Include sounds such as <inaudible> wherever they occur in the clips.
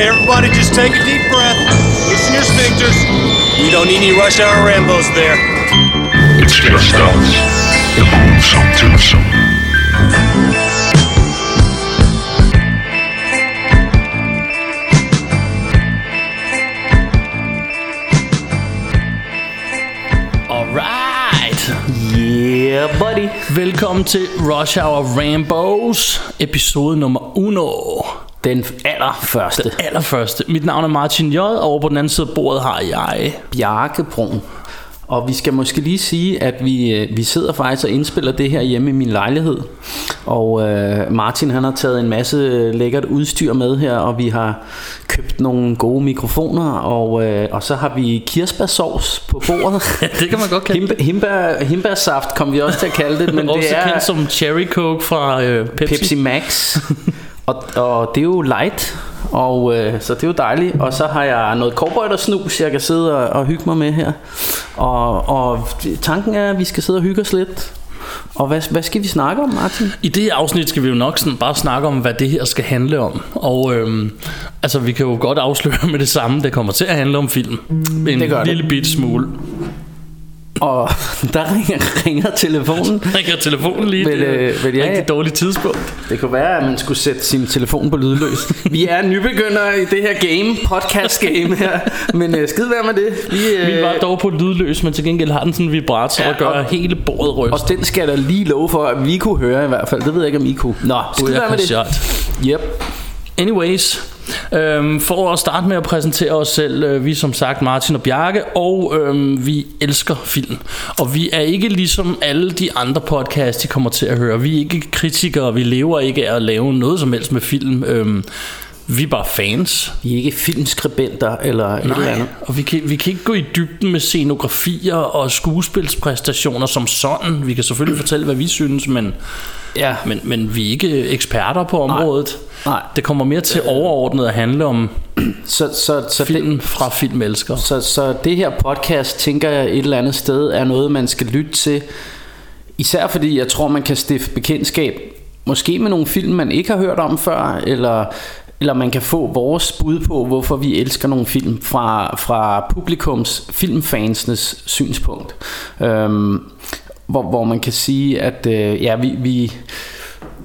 Okay, everybody, just take a deep breath. Loosen your sphincters. We don't need any rush hour Rambos there. It's just us, the Boomsome Twosome. Alright. Yeah, buddy. Velkommen til Rush Hour Rambos, episode nummer 1. Den allerførste. Den allerførste. Mit navn er Martin J, og over på den anden side af bordet har jeg... Bjarke Brun. Og vi skal måske lige sige, at vi, øh, vi sidder faktisk og indspiller det her hjemme i min lejlighed. Og øh, Martin han har taget en masse lækkert udstyr med her, og vi har købt nogle gode mikrofoner, og, øh, og så har vi kirsebærsovs på bordet. <laughs> Ja, det kan man godt kalde Himbe, himbær, himbærsaft kom vi også til at kalde det, men Også det er kendt som Cherry Coke fra øh, Pepsi. Pepsi Max. <laughs> og, og det er jo light, og øh, så det er jo dejligt. Og så har jeg noget cowboy snus, jeg kan sidde og, og hygge mig med her. Og, og tanken er, at vi skal sidde og hygge os lidt. Og hvad, hvad skal vi snakke om, Martin? I det her afsnit skal vi jo nok sådan bare snakke om, hvad det her skal handle om. Og øhm, altså, vi kan jo godt afsløre <laughs> med det samme, det kommer til at handle om film. En Det gør det. lille bit smule. Og <laughs> der ringer, ringer telefonen. Ringer telefonen lige, det øh, vel, ja, rigtig dårligt tidspunkt. Det kunne være, at man skulle sætte sin telefon på lydløs. Vi er nybegyndere i det her game, podcast game her. Men øh, skid være med det. Vi, øh, Min var dog på lydløs, men til gengæld har den sådan en vibrator, Ja, der gør og- hele bordet ryste. og den skal da lige love for, at vi kunne høre i hvert fald. Det ved jeg ikke, om I kunne. Nå, skid være med det. shot. Yep. Anyways, øhm, for at starte med at præsentere os selv, øh, vi er som sagt Martin og Bjarke, og øhm, vi elsker film. Og vi er ikke ligesom alle de andre podcasts, de kommer til at høre. Vi er ikke kritikere, vi lever ikke af at lave noget som helst med film. Øhm, vi er bare fans. Vi er ikke filmskribenter eller et eller andet. og vi kan, vi kan ikke gå i dybden med scenografier og skuespilspræstationer som sådan. Vi kan selvfølgelig fortælle, hvad vi synes, men, Ja. men, men vi er ikke eksperter på området. Nej. Det kommer mere til overordnet at handle om Så, så, så, film det, fra filmelskere. så, så det her podcast, tænker jeg et eller andet sted, er noget, man skal lytte til. Især fordi jeg tror, man kan stifte bekendtskab. Måske med nogle film, man ikke har hørt om før, eller, eller man kan få vores bud på, hvorfor vi elsker nogle film fra, fra publikums, filmfansenes synspunkt. Øhm, hvor, hvor man kan sige, at øh, ja, vi, vi,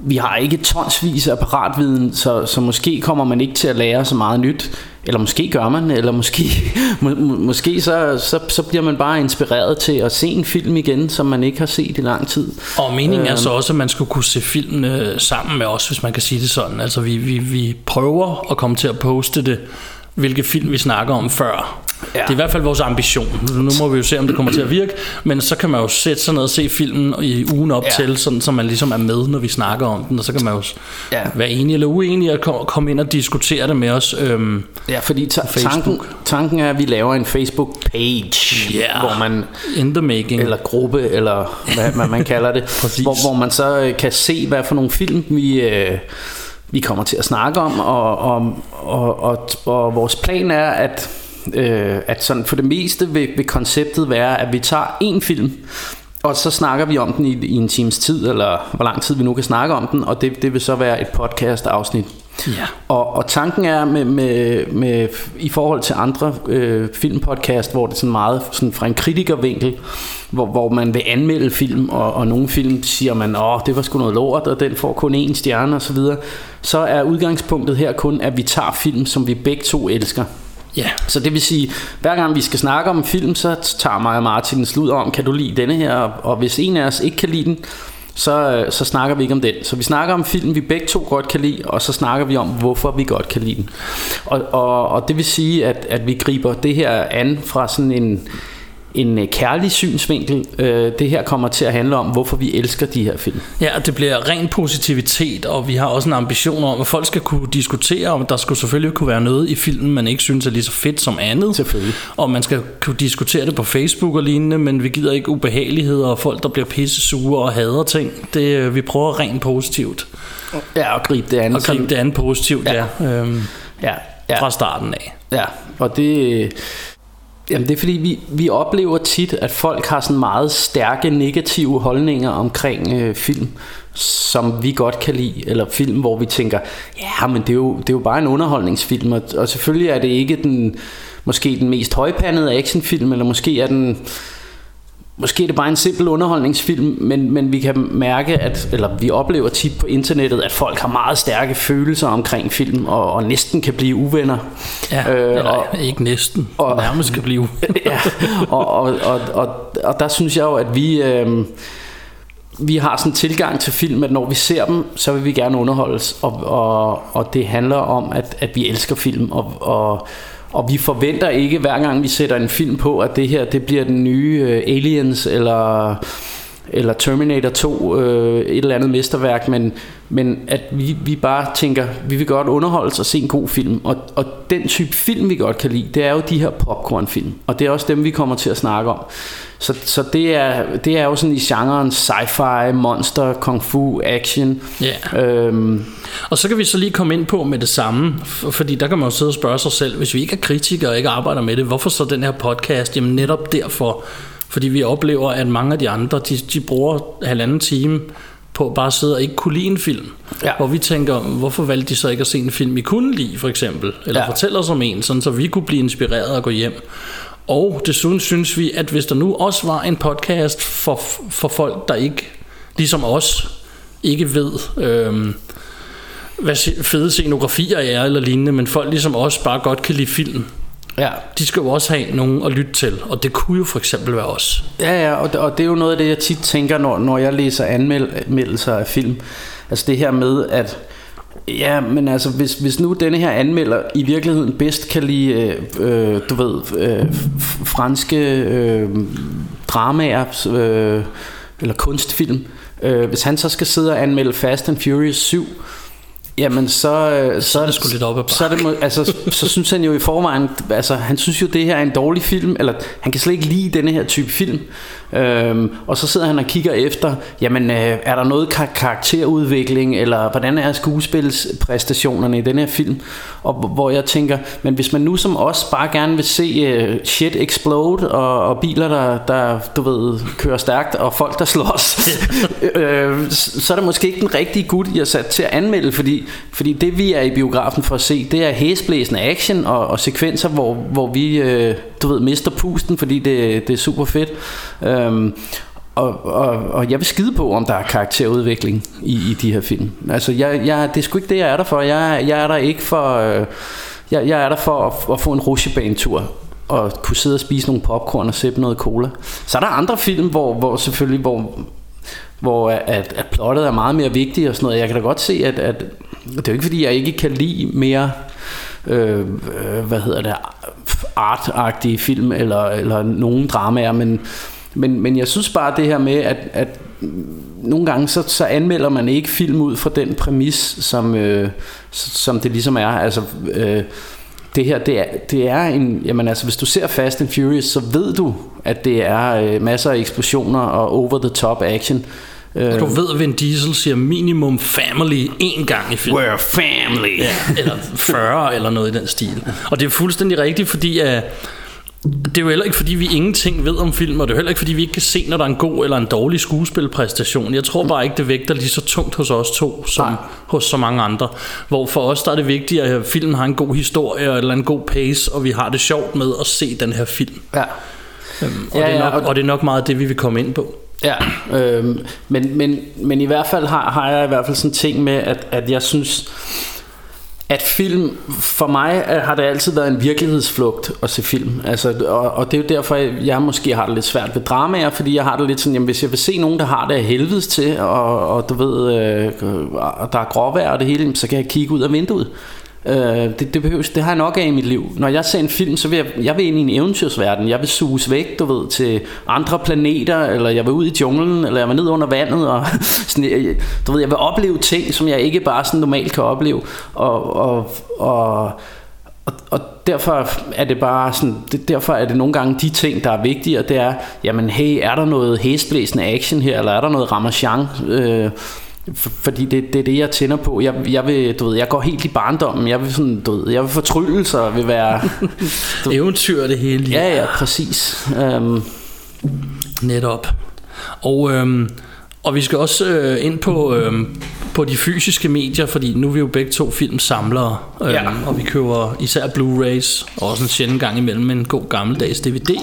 vi har ikke tonsvis af paratviden, så, så måske kommer man ikke til at lære så meget nyt. Eller måske gør man, eller måske, <laughs> må, må- måske så, så, så bliver man bare inspireret til at se en film igen, som man ikke har set i lang tid. Og meningen er Øhm. så også, at man skulle kunne se filmene sammen med os, hvis man kan sige det sådan. Altså vi, vi, vi prøver at komme til at poste det, hvilke film vi snakker om før. Ja. Det er i hvert fald vores ambition. Nu må vi jo se, om det kommer til at virke. Men så kan man jo sætte sig ned og se filmen i ugen op Ja. til, sådan, så man ligesom er med, når vi snakker om den. Og så kan man jo Ja. være enig eller uenig og ko- komme ind og diskutere det med os. Øhm, Ja, fordi ta- tanken, tanken er, at vi laver en Facebook-page, Ja. hvor man in the making. eller gruppe, eller hvad, hvad man kalder det, <laughs> hvor, hvor man så øh, kan se, hvad for nogle film vi, øh, vi kommer til at snakke om, og, og, og, og, og vores plan er, at, øh, at sådan for det meste vil, vil konceptet være, at vi tager en film, og så snakker vi om den i, i en times tid, eller hvor lang tid vi nu kan snakke om den, og det, det vil så være et podcast afsnit. Ja. Og, og tanken er med, med, med i forhold til andre øh, filmpodcast, hvor det er sådan meget sådan fra en kritikervinkel, hvor, hvor man vil anmelde film, og, og nogle film siger man, åh, det var sgu noget lort, og den får kun én stjerne osv., så, så er udgangspunktet her kun, at vi tager film, som vi begge to elsker. Ja. Så det vil sige, hver gang vi skal snakke om en film, så tager mig og Martin en slud om, kan du lide denne her? Og, hvis en af os ikke kan lide den, så, øh, så snakker vi ikke om den. Så vi snakker om film, vi begge to godt kan lide, og så snakker vi om, hvorfor vi godt kan lide den. Og, og, og det vil sige, at, at vi griber det her an fra sådan en, en øh, kærlig synsvinkel. Øh, det her kommer til at handle om, hvorfor vi elsker de her film. Ja, og det bliver ren positivitet, og vi har også en ambition om, at folk skal kunne diskutere, om der skulle selvfølgelig kunne være noget i filmen, man ikke synes er lige så fedt som andet. Selvfølgelig. Og man skal kunne diskutere det på Facebook og lignende, men vi gider ikke ubehageligheder og folk, der bliver pisse sure og hader ting. Det, øh, vi prøver rent positivt. Ja, og gribe det an. Og gribe det andet positivt. Ja. ja øhm, Ja, ja. fra starten af. Ja, og det, Jamen det er fordi, vi, vi oplever tit, at folk har sådan meget stærke negative holdninger omkring øh, film, som vi godt kan lide, eller film, hvor vi tænker, ja, men det er jo, det er jo bare en underholdningsfilm, og, og selvfølgelig er det ikke den, måske den mest højpandede actionfilm, eller måske er den Måske er det bare en simpel underholdningsfilm, men, men vi kan mærke, at, eller vi oplever tit på internettet, at folk har meget stærke følelser omkring film, og, og næsten kan blive uvenner. Ja, øh, eller og, ikke næsten, og, nærmest kan blive <laughs> ja, og, og, og, og, og der synes jeg jo, at vi... Øh, vi har sådan en tilgang til film, at når vi ser dem, så vil vi gerne underholdes, og, og, og det handler om, at, at vi elsker film, og, og og vi forventer ikke hver gang vi sætter en film på, at det her det bliver den nye øh, Aliens eller eller Terminator 2, øh, et eller andet mesterværk, men, men at vi, vi bare tænker, vi vil godt underholde og se en god film. Og, og den type film, vi godt kan lide, det er jo de her popcornfilm. Og det er også dem, vi kommer til at snakke om. Så, så det, er, det er jo sådan i genren sci-fi, monster, kung fu, action. Yeah. Øhm. Og så kan vi så lige komme ind på med det samme, fordi der kan man jo sidde og spørge sig selv, hvis vi ikke er kritikere og ikke arbejder med det, hvorfor så den her podcast? Jamen netop derfor, fordi vi oplever, at mange af de andre, de, de bruger halvanden time på bare at sidde og ikke kunne lide en film. Ja. Hvor vi tænker, hvorfor valgte de så ikke at se en film, I kunne lide, for eksempel? Eller ja. fortælle os om en, sådan, så vi kunne blive inspireret og gå hjem. Og desuden synes vi, at hvis der nu også var en podcast for, for folk, der ikke, ligesom os, ikke ved, øhm, hvad fede scenografier er eller lignende, men folk ligesom os bare godt kan lide film, Ja. De skal jo også have nogen at lytte til, og det kunne jo for eksempel være os. Ja, ja, og det, og det er jo noget af det, jeg tit tænker, når, når jeg læser anmeldelser af film. Altså det her med, at Ja, men altså, hvis, hvis nu denne her anmelder i virkeligheden bedst kan lide, øh, øh du ved, øh, franske øh, dramaer, øh, eller kunstfilm, øh, hvis han så skal sidde og anmelde Fast and Furious 7, Jamen så, øh, så, så er det sgu lidt op ad så, er det, altså, <laughs> så synes han jo i forvejen Altså han synes jo det her er en dårlig film Eller han kan slet ikke lide denne her type film øhm, Og så sidder han og kigger efter Jamen øh, er der noget kar- karakterudvikling Eller hvordan er skuespilspræstationerne i den her film Og hvor jeg tænker Men hvis man nu som os bare gerne vil se uh, shit explode og, og biler der, der du ved kører stærkt Og folk der slås <laughs> øh, Så er det måske ikke den rigtige gut Jeg sat til at anmelde Fordi fordi det vi er i biografen for at se, det er hæsblæsende action og, og sekvenser, hvor, hvor vi, øh, du ved, mister pusten, fordi det, det er super fedt. Øhm, og, og, og jeg vil skide på, om der er karakterudvikling i, i de her film. Altså, jeg, jeg, det er sgu ikke det, jeg er der for. Jeg, jeg er der ikke for... Øh, jeg, jeg er der for at, at få en rusjebanetur og kunne sidde og spise nogle popcorn og sippe noget cola. Så er der andre film, hvor, hvor selvfølgelig, hvor, hvor at, at plottet er meget mere vigtigt og sådan noget. Jeg kan da godt se, at, at det er jo ikke fordi, jeg ikke kan lide mere, øh, øh, hvad hedder det, artagtige film eller, eller nogen dramaer, men, men, men jeg synes bare det her med, at, at nogle gange så, så anmelder man ikke film ud fra den præmis, som, øh, som det ligesom er. Altså, øh, det her, det er, det er en, jamen altså, hvis du ser Fast and Furious, så ved du, at det er øh, masser af eksplosioner og over the top action. Og du ved, at Vin Diesel siger minimum family en gang i filmen. We're family. Ja, eller 40 eller noget i den stil. Og det er fuldstændig rigtigt, fordi at det er jo heller ikke fordi vi ingenting ved om film Og det er heller ikke fordi vi ikke kan se når der er en god eller en dårlig skuespilpræstation. Jeg tror bare ikke det vægter lige så tungt hos os to Som Nej. hos så mange andre. Hvor for os der er det vigtigt at filmen har en god historie Eller en god pace Og vi har det sjovt med at se den her film. Ja. Øhm, og, ja, det er nok, ja, og... og det er nok meget det vi vil komme ind på. Ja, øh, men, men, men i hvert fald har, har jeg i hvert fald sådan en ting med, at, at jeg synes, at film, for mig øh, har det altid været en virkelighedsflugt at se film. Altså, og, og det er jo derfor, jeg måske har det lidt svært ved dramaer, fordi jeg har det lidt sådan, jamen hvis jeg vil se nogen, der har det af helvedes til, og, og du ved, øh, og der er gråvejr og det hele, så kan jeg kigge ud af vinduet. Øh, det, det, behøves, det har jeg nok af i mit liv. Når jeg ser en film, så vil jeg, jeg vil ind i en eventyrsverden. Jeg vil suges væk, du ved, til andre planeter, eller jeg vil ud i junglen, eller jeg vil ned under vandet. Og <laughs> sådan, jeg, du ved, jeg vil opleve ting, som jeg ikke bare sådan normalt kan opleve. Og, og, og, og, og derfor er det bare sådan, det, derfor er det nogle gange de ting, der er vigtige, og det er, jamen hey, er der noget hæsblæsende action her, eller er der noget ramachan? Øh, for, fordi det, det er det jeg tænder på. Jeg, jeg vil du ved jeg går helt i barndommen. Jeg vil sådan du ved jeg vil fortryllelser vil være <laughs> Eventyr det hele. ja ja præcis. Um, Netop. Og, øhm, og vi skal også øh, ind på, øhm, på de fysiske medier, fordi nu er vi jo begge to filmsamlere, øhm, Ja. og vi køber især Blu-rays, og også en sjældent gang imellem en god gammeldags DVD.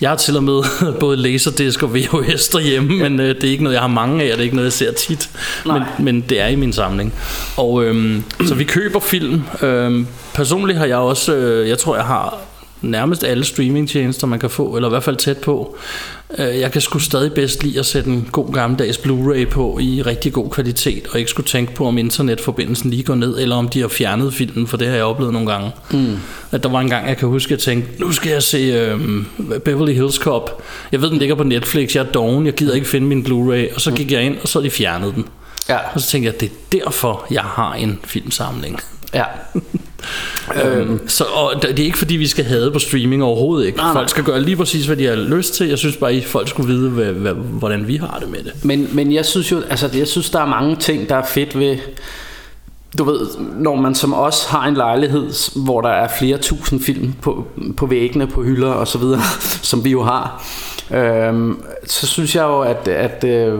Jeg har til og med <laughs> både Laserdisc og VHS derhjemme, ja. men øh, det er ikke noget, jeg har mange af, og det er ikke noget, jeg ser tit. Men, men det er i min samling. Og øhm, så vi køber film. Øhm, personligt har jeg også, øh, jeg tror, jeg har nærmest alle streamingtjenester, man kan få, eller i hvert fald tæt på. Øh, Jeg kan sgu stadig bedst lide at sætte en god gammeldags Blu-ray på i rigtig god kvalitet, og ikke skulle tænke på, om internetforbindelsen lige går ned, eller om de har fjernet filmen, for det har jeg oplevet nogle gange. Mm. At der var en gang, jeg kan huske, at jeg tænkte, nu skal jeg se øhm, Beverly Hills Cop. Jeg ved, den ligger på Netflix, jeg er doven, jeg gider ikke finde min Blu-ray, og så gik jeg ind, og så har de fjernet den. ja Og så tænkte jeg, det er derfor, jeg har en filmsamling. ja <laughs> Øhm, så og det er ikke fordi vi skal have på streaming overhovedet ikke. Nej, nej. Folk skal gøre lige præcis hvad de har lyst til. Jeg synes bare at folk skulle vide hvad, hvad, hvordan vi har det med det. Men, men jeg synes jo, altså jeg synes, der er mange ting, der er fedt ved, du ved, når man som os har en lejlighed, hvor der er flere tusind film på, på væggene, på hylder og så videre, <laughs> som vi jo har, øhm, så synes jeg jo, at, at øh,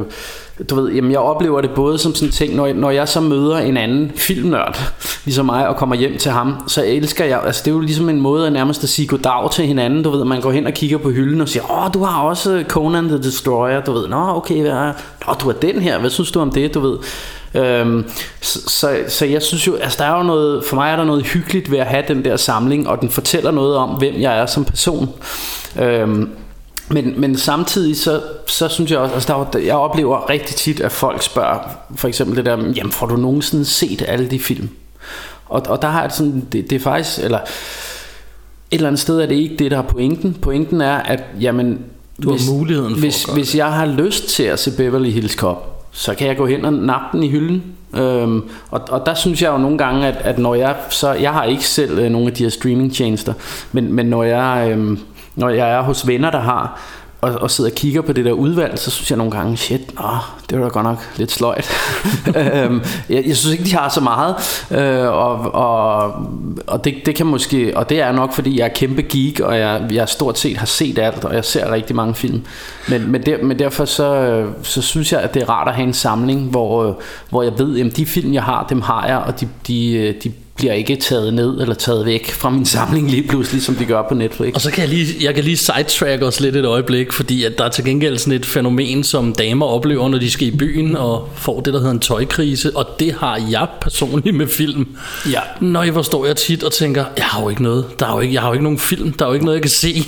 du ved, jamen jeg oplever det både som sådan en ting, når jeg, når jeg så møder en anden filmnørd, ligesom mig, og kommer hjem til ham, så elsker jeg, altså det er jo ligesom en måde at nærmest at sige goddag til hinanden, du ved, man går hen og kigger på hylden og siger, åh, du har også Conan the Destroyer, du ved, nå, okay, hvad er, nå, du har den her, hvad synes du om det, du ved, Øhm, så, så, så jeg synes jo, altså der er jo noget, for mig er der noget hyggeligt ved at have den der samling, og den fortæller noget om, hvem jeg er som person. Øhm, men, men samtidig så, så synes jeg også, altså der, er jeg oplever rigtig tit, at folk spørger, for eksempel det der, jamen får du nogensinde set alle de film? Og, og der har jeg sådan, det, det er faktisk, eller et eller andet sted er det ikke det, der er pointen. Pointen er, at jamen, Du har muligheden for hvis, hvis jeg har lyst til at se Beverly Hills Cop, så kan jeg gå hen og nappe den i hylden. Øhm, og, og der synes jeg jo nogle gange, at, at når jeg så jeg har ikke selv øh, nogle af de her streamingtjenester, men, men når jeg øhm, når jeg er hos venner, der har og, og sidder og kigger på det der udvalg, så synes jeg nogle gange, shit, åh, det var da godt nok lidt sløjt. <laughs> øhm, jeg, jeg synes ikke, de har så meget, øh, og, og, og det, det kan måske, og det er nok, fordi jeg er kæmpe geek, og jeg, jeg stort set har set alt, og jeg ser rigtig mange film. Men, men, der, men derfor så, så synes jeg, at det er rart at have en samling, hvor, hvor jeg ved, at de film, jeg har, dem har jeg, og de, de, de bliver ikke taget ned eller taget væk fra min samling lige pludselig, som de gør på Netflix. Og så kan jeg lige, jeg kan lige sidetrack os lidt et øjeblik, fordi at der er til gengæld sådan et fænomen, som damer oplever, når de skal i byen og får det, der hedder en tøjkrise, og det har jeg personligt med film. Ja. Når jeg forstår jeg tit og tænker, jeg har jo ikke noget, der er jo ikke, jeg har jo ikke nogen film, der er jo ikke noget, jeg kan se.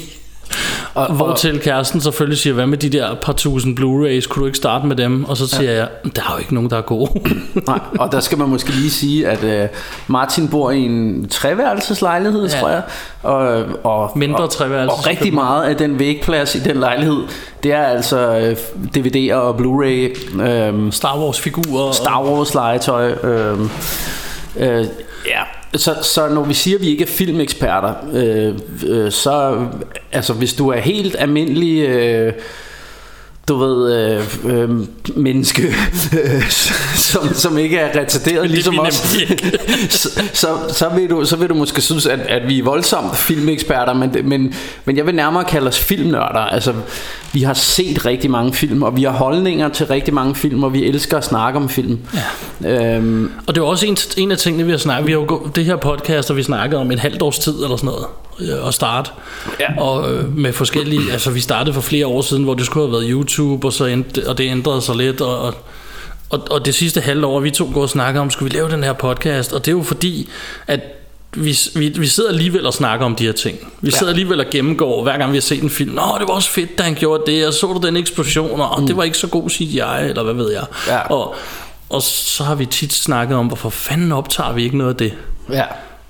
Og, og, Hvortil kæresten selvfølgelig siger, hvad med de der par tusind Blu-rays, kunne du ikke starte med dem? Og så siger ja. jeg, der er jo ikke nogen, der er gode. <laughs> nej, og der skal man måske lige sige, at øh, Martin bor i en treværelseslejlighed, Ja. tror jeg. Og, og, Mindre og, treværelses- Og rigtig meget af den vægplads i den lejlighed, det er altså øh, DVD'er og Blu-ray, øh, Star Wars figurer. Star Wars legetøj. Øh, øh, ja. Så, så når vi siger, at vi ikke er filmeksperter, øh, øh, så altså hvis du er helt almindelig... Øh, du ved, øh, øh, menneske, øh, <laughs> som, som ikke er retarderet ligesom os, <laughs> så, så, vil du, så vil du måske synes, at, at vi er voldsomt filmeksperter, men, men, men jeg vil nærmere kalde os filmnørder. Altså, vi har set rigtig mange film, og vi har holdninger til rigtig mange film, og vi elsker at snakke om film. Ja. Øhm, Og det er også en, en af tingene, vi har snakket Vi har jo det her podcast, og vi snakkede om et halvt års tid eller sådan noget øh, at starte. Ja. Og øh, med forskellige, altså vi startede for flere år siden, hvor det skulle have været YouTube, og, så endte, og det ændrede sig lidt, og, og, og, og det sidste halve år, vi to går og snakker om, skulle vi lave den her podcast, og det er jo fordi, at vi, vi, vi sidder alligevel og snakker om de her ting. Vi sidder alligevel og gennemgår, hver gang vi har set en film. Nå, det var også fedt, da han gjorde det, og så du den eksplosion, og det var ikke så god CGI, eller hvad ved jeg. Ja. Og, og så har vi tit snakket om, hvorfor fanden optager vi ikke noget af det. ja.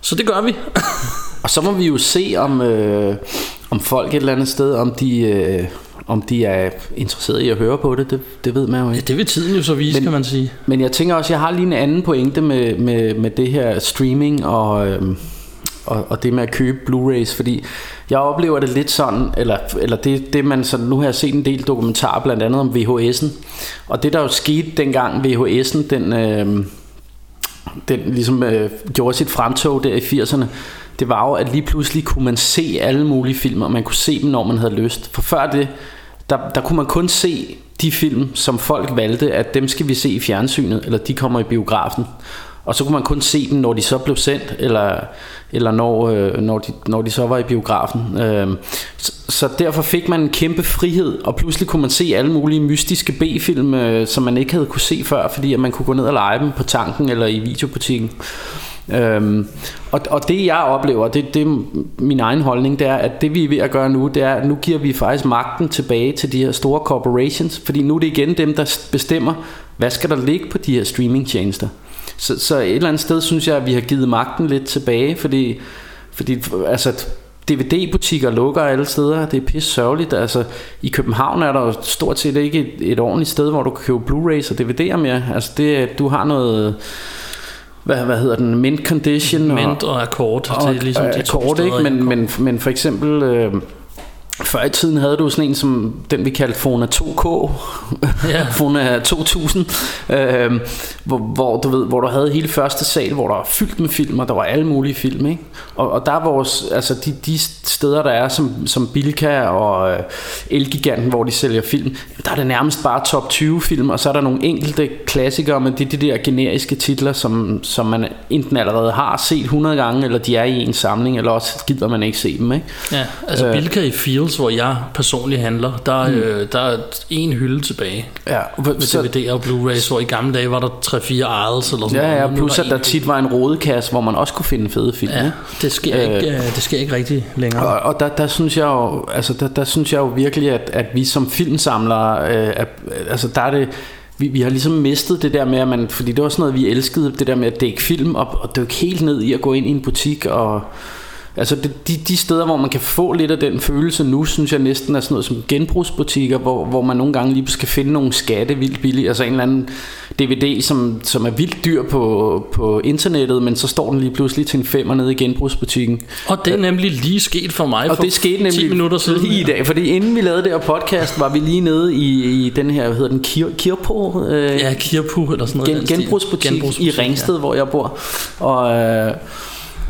Så det gør vi. <laughs> Og så må vi jo se, om, øh, om folk et eller andet sted, om de, øh, om de er interesseret i at høre på det. Det, det ved man jo ikke. det vil tiden jo så vise, Men- kan man sige. Men jeg tænker også, jeg har lige en anden pointe med, med, med det her streaming og, øhm, og, og det med at købe Blu-rays, fordi jeg oplever det lidt sådan, eller, eller det, det man sådan, nu har jeg set en del dokumentarer blandt andet om VHS'en, og det der jo skete dengang VHS'en, den, øh, den ligesom øh, gjorde sit fremtog der i 80'erne, det var jo, at lige pludselig kunne man se alle mulige film, og man kunne se dem, når man havde lyst. For før det, der, der kunne man kun se de film, som folk valgte, at dem skal vi se i fjernsynet, eller de kommer i biografen. Og så kunne man kun se dem, når de så blev sendt, eller, eller når, øh, når, de, når de så var i biografen. Øh, så, så derfor fik man en kæmpe frihed, og pludselig kunne man se alle mulige mystiske B-film, øh, som man ikke havde kunne se før, fordi at man kunne gå ned og lege dem på tanken eller i videobutikken. Øhm, og, og det jeg oplever, det, det er min egen holdning, det er, at det vi er ved at gøre nu, det er, at nu giver vi faktisk magten tilbage til de her store corporations, fordi nu er det igen dem, der bestemmer, hvad skal der ligge på de her streamingtjenester. Så, så et eller andet sted synes jeg, at vi har givet magten lidt tilbage, fordi, fordi altså, DVD-butikker lukker alle steder. Det er pisse sørgeligt. Altså, I København er der jo stort set ikke et, et ordentligt sted, hvor du kan købe Blu-rays og DVD'er mere. Altså, det, du har noget hvad, hvad hedder den, mint condition Mint og akkord, og, det er ligesom de to akkord, ikke? Men, men, men for eksempel øh, før i tiden havde du sådan en som den vi kaldte Fona 2K Ja. <laughs> Fona 2000 øh, hvor, hvor, du ved, hvor du havde hele første sal hvor der var fyldt med film og der var alle mulige film ikke? Og, og der er vores altså de, de steder der er som, som Bilka og øh, Elgiganten hvor de sælger film der er det nærmest bare top 20 film og så er der nogle enkelte klassikere men det er de der generiske titler som, som man enten allerede har set 100 gange eller de er i en samling eller også gider man ikke se dem ikke? Ja, altså Øh. Bilka i Fields, hvor jeg personligt handler, der, mm. øh, der er en hylde tilbage Ja, med DVD'er og Blu-rays, hvor i gamle dage var der 3-4 aisles eller sådan Ja, ja, noget. Er plus at der tit var en rodekasse, hvor man også kunne finde fede film. Ja, det sker, Øh. ikke, øh, det sker ikke rigtig længere. Og, og der, der synes jeg jo, altså der, der synes jeg jo virkelig, at, at vi som filmsamlere, øh, er, altså der er det, vi, vi har ligesom mistet det der med, at man, fordi det var sådan noget, vi elskede, det der med at dække film og, og dykke helt ned i at gå ind i en butik og Altså det, de, de steder, hvor man kan få lidt af den følelse nu, synes jeg næsten er sådan noget som genbrugsbutikker, hvor, hvor man nogle gange lige skal finde nogle skatte vildt billigt. Altså en eller anden DVD, som, som er vildt dyr på, på internettet, men så står den lige pludselig til en femmer nede i genbrugsbutikken. Og det er nemlig lige sket for mig Og for det skete 10 nemlig minutter siden. lige i dag, fordi inden vi lavede det her podcast, var vi lige nede i, i den her, hvad hedder den, Kir, Kirpo? Øh, Ja, Kirpu eller sådan noget. gen, genbrugsbutik, genbrugsbutik i ja. Ringsted, hvor jeg bor. Og, øh,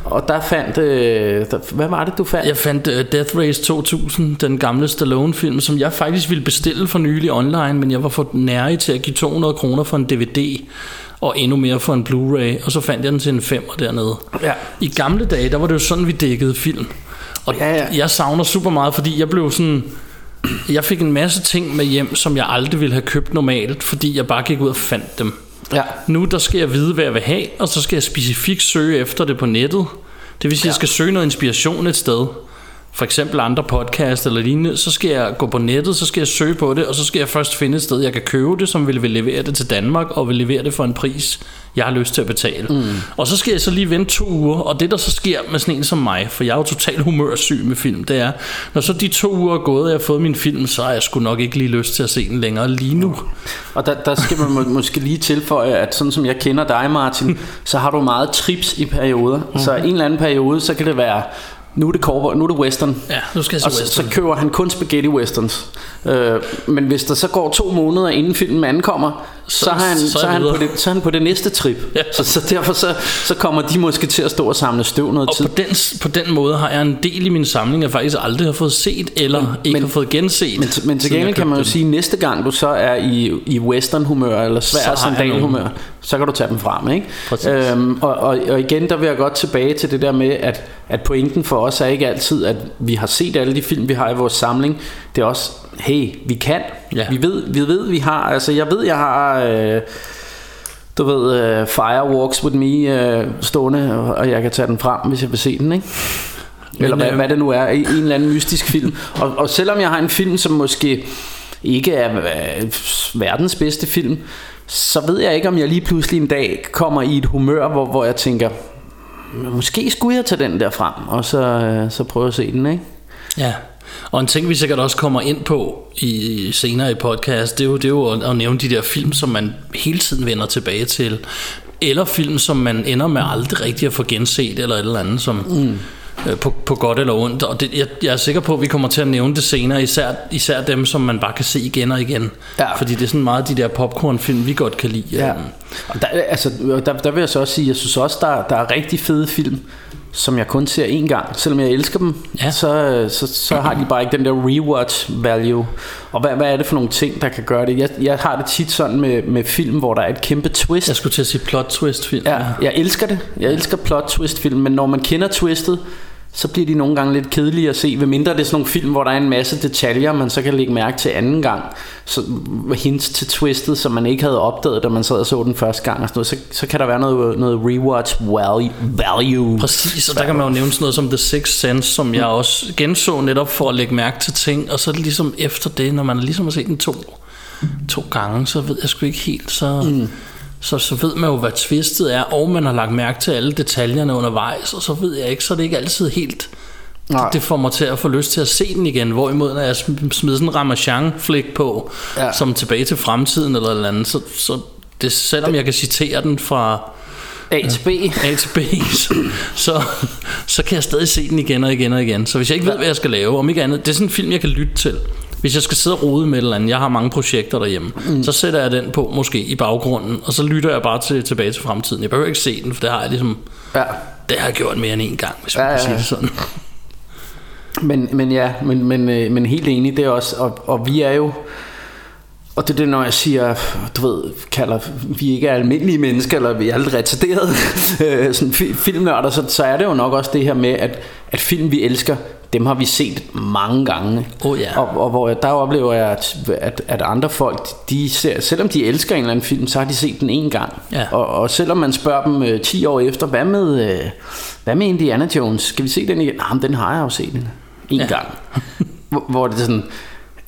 og der fandt, øh, der, hvad var det du fandt? Jeg fandt uh, Death Race 2000, den gamle Stallone-film, som jeg faktisk ville bestille for nylig online, men jeg var for nærig til at give 200 kroner for en DVD, og endnu mere for en Blu-ray, og så fandt jeg den til en femmer dernede. Ja. I gamle dage, der var det jo sådan, vi dækkede film. Og Ja, ja. jeg savner super meget, fordi jeg blev sådan... Jeg fik en masse ting med hjem, som jeg aldrig ville have købt normalt, fordi jeg bare gik ud og fandt dem. Ja. Nu der skal jeg vide, hvad jeg vil have, og så skal jeg specifikt søge efter det på nettet. Det vil sige, at jeg skal søge noget inspiration et sted. For eksempel andre podcast eller lignende. Så skal jeg gå på nettet, så skal jeg søge på det, og så skal jeg først finde et sted, jeg kan købe det, som vil, vil levere det til Danmark, og vil levere det for en pris, jeg har lyst til at betale. Mm. Og så skal jeg så lige vente to uger, og det der så sker med sådan en som mig, for jeg er jo totalt humørsyg med film, det er, når så de to uger er gået, og jeg har fået min film, så har jeg sgu nok ikke lige lyst til at se den længere lige nu. Og der, der skal man må, måske lige tilføje, at sådan som jeg kender dig, Martin, <laughs> så har du meget trips i perioder. Mm-hmm. Så en eller anden periode, så kan det være, nu er det, cowboy, nu er det western. Ja, nu skal jeg se Og så, så western. køber han kun spaghetti westerns. Øh, men hvis der så går to måneder inden filmen ankommer, så, Så- har han, så så, han videre. på det, så er han på det næste trip. Ja. Så, så derfor så, så kommer de måske til at stå og samle støv noget Og tid. på den, på den måde har jeg en del i min samling, jeg faktisk aldrig har fået set, eller men, ikke men- har fået genset. Men, men til gengæld kan man jo sige, at næste gang du så er i, i western humør eller svær sandalhumør, så kan du tage dem frem. Ikke? Præcis. Øhm, og, og, og igen, der vil jeg godt tilbage til det der med, at, at pointen for os er ikke altid, at vi har set alle de film, vi har i vores samling. Det er også, hey, vi kan. Ja. Vi, ved, vi ved, vi har, altså jeg ved, jeg har... Øh, du ved, uh, Fire Walks With Me uh, stående, og- jeg kan tage den frem, hvis jeg vil se den, ikke? Eller hvad, øh, hvad det nu er, en eller anden mystisk film. <laughs> Og, og selvom jeg har en film, som måske ikke er øh, verdens bedste film, så ved jeg ikke, om jeg lige pludselig en dag kommer i et humør, hvor, hvor jeg tænker, måske skulle jeg tage den der frem, og så, øh, så prøve at se den, ikke? Ja. Og en ting, vi sikkert også kommer ind på i senere i podcast, det er jo, det er jo at, at nævne de der film, som man hele tiden vender tilbage til. Eller film, som man ender med aldrig rigtig at få genset, eller et eller andet, som... Mm på, på godt eller ondt. Og det, jeg, jeg er sikker på, at vi kommer til at nævne det senere, især, især dem, som man bare kan se igen og igen. Ja. Fordi det er sådan meget de der popcornfilm, vi godt kan lide. Ja. Og der, altså, der, der vil jeg så også sige, jeg synes også, der, der er rigtig fede film, som jeg kun ser én gang. Selvom jeg elsker dem, Ja. så, så, så har de bare ikke den der rewatch value. Og hvad, hvad er det for nogle ting, der kan gøre det? Jeg, jeg har det tit sådan med, med film, hvor der er et kæmpe twist. Jeg skulle til at sige plot twist film. Ja, jeg elsker det. Jeg elsker plot twist film, men når man kender twistet, så bliver de nogle gange lidt kedelige at se, ved mindre det er sådan nogle film, hvor der er en masse detaljer, man så kan lægge mærke til anden gang, så hints til twistet, som man ikke havde opdaget, da man sad og så den første gang, og sådan noget, så, så kan der være noget, noget rewatch value. Præcis, og der kan man jo nævne sådan noget som The Sixth Sense, som jeg også genså netop for at lægge mærke til ting, og så ligesom efter det, når man ligesom har set den to, to gange, så ved jeg sgu ikke helt, så, mm. Så, så ved man jo, hvad twistet er, og man har lagt mærke til alle detaljerne undervejs, og så ved jeg ikke, så er det ikke altid helt... Nej. Det, det får mig til at få lyst til at se den igen Hvorimod når jeg sm- smider sådan en Ramachan-flik på Ja. Som tilbage til fremtiden eller eller andet Så, så det, selvom jeg kan citere den fra A til B. A til B, så, så, så kan jeg stadig se den igen og igen og igen. Så hvis jeg ikke ved, hvad jeg skal lave, om ikke andet, det er sådan en film, jeg kan lytte til. Hvis jeg skal sidde og rode med et eller andet, jeg har mange projekter derhjemme, mm. så sætter jeg den på måske i baggrunden, og så lytter jeg bare til tilbage til fremtiden. Jeg behøver ikke se den, for det har jeg ligesom, Ja. det har jeg gjort mere end en gang, hvis man Ja, kan sige det sådan. Men, men ja, men, men, øh, men helt enig, det er også, og, og vi er jo, og det er det, når jeg siger, du ved, kalder, vi ikke er almindelige mennesker, eller vi er lidt retarderede <laughs> øh, sådan fi- filmnørder, så, så er det jo nok også det her med, at, at film, vi elsker, dem har vi set mange gange. Åh, ja. og, og hvor jeg, der oplever jeg, at, at, at andre folk, de ser, selvom de elsker en eller anden film, så har de set den en gang. Ja. Og, og selvom man spørger dem øh, 10 år efter, hvad med, øh, hvad med Indiana Jones? Skal vi se den igen? Nej, men den har jeg jo set en, en ja. gang. hvor, hvor det er sådan,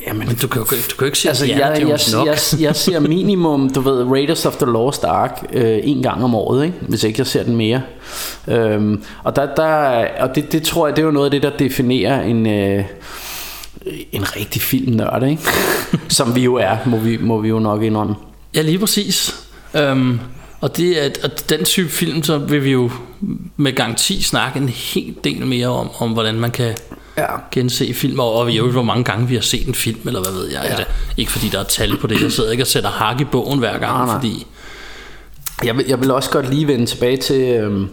jamen, Men du kan jo du kan jo ikke se Altså, jeg, jeg, nok. jeg, jeg ser minimum, du ved, Raiders of the Lost Ark øh, en gang om året, ikke? hvis ikke jeg ser den mere. Øhm, og der, der, og det, det tror jeg, det er jo noget af det, der definerer en, øh, en rigtig filmnørd, ikke? <laughs> som vi jo er, må vi, må vi jo nok indrømme. Ja, lige præcis. Øhm, og, det er, og den type film, så vil vi jo med garanti snakke en hel del mere om, om hvordan man kan Ja. gense film, og, og øvrigt, hvor mange gange vi har set en film, eller hvad ved jeg. Ja. Det, ikke fordi der er tal på det, jeg sidder ikke og sætter hak i bogen hver gang, Nej, nej. fordi... Jeg vil, jeg vil også godt lige vende tilbage til øhm,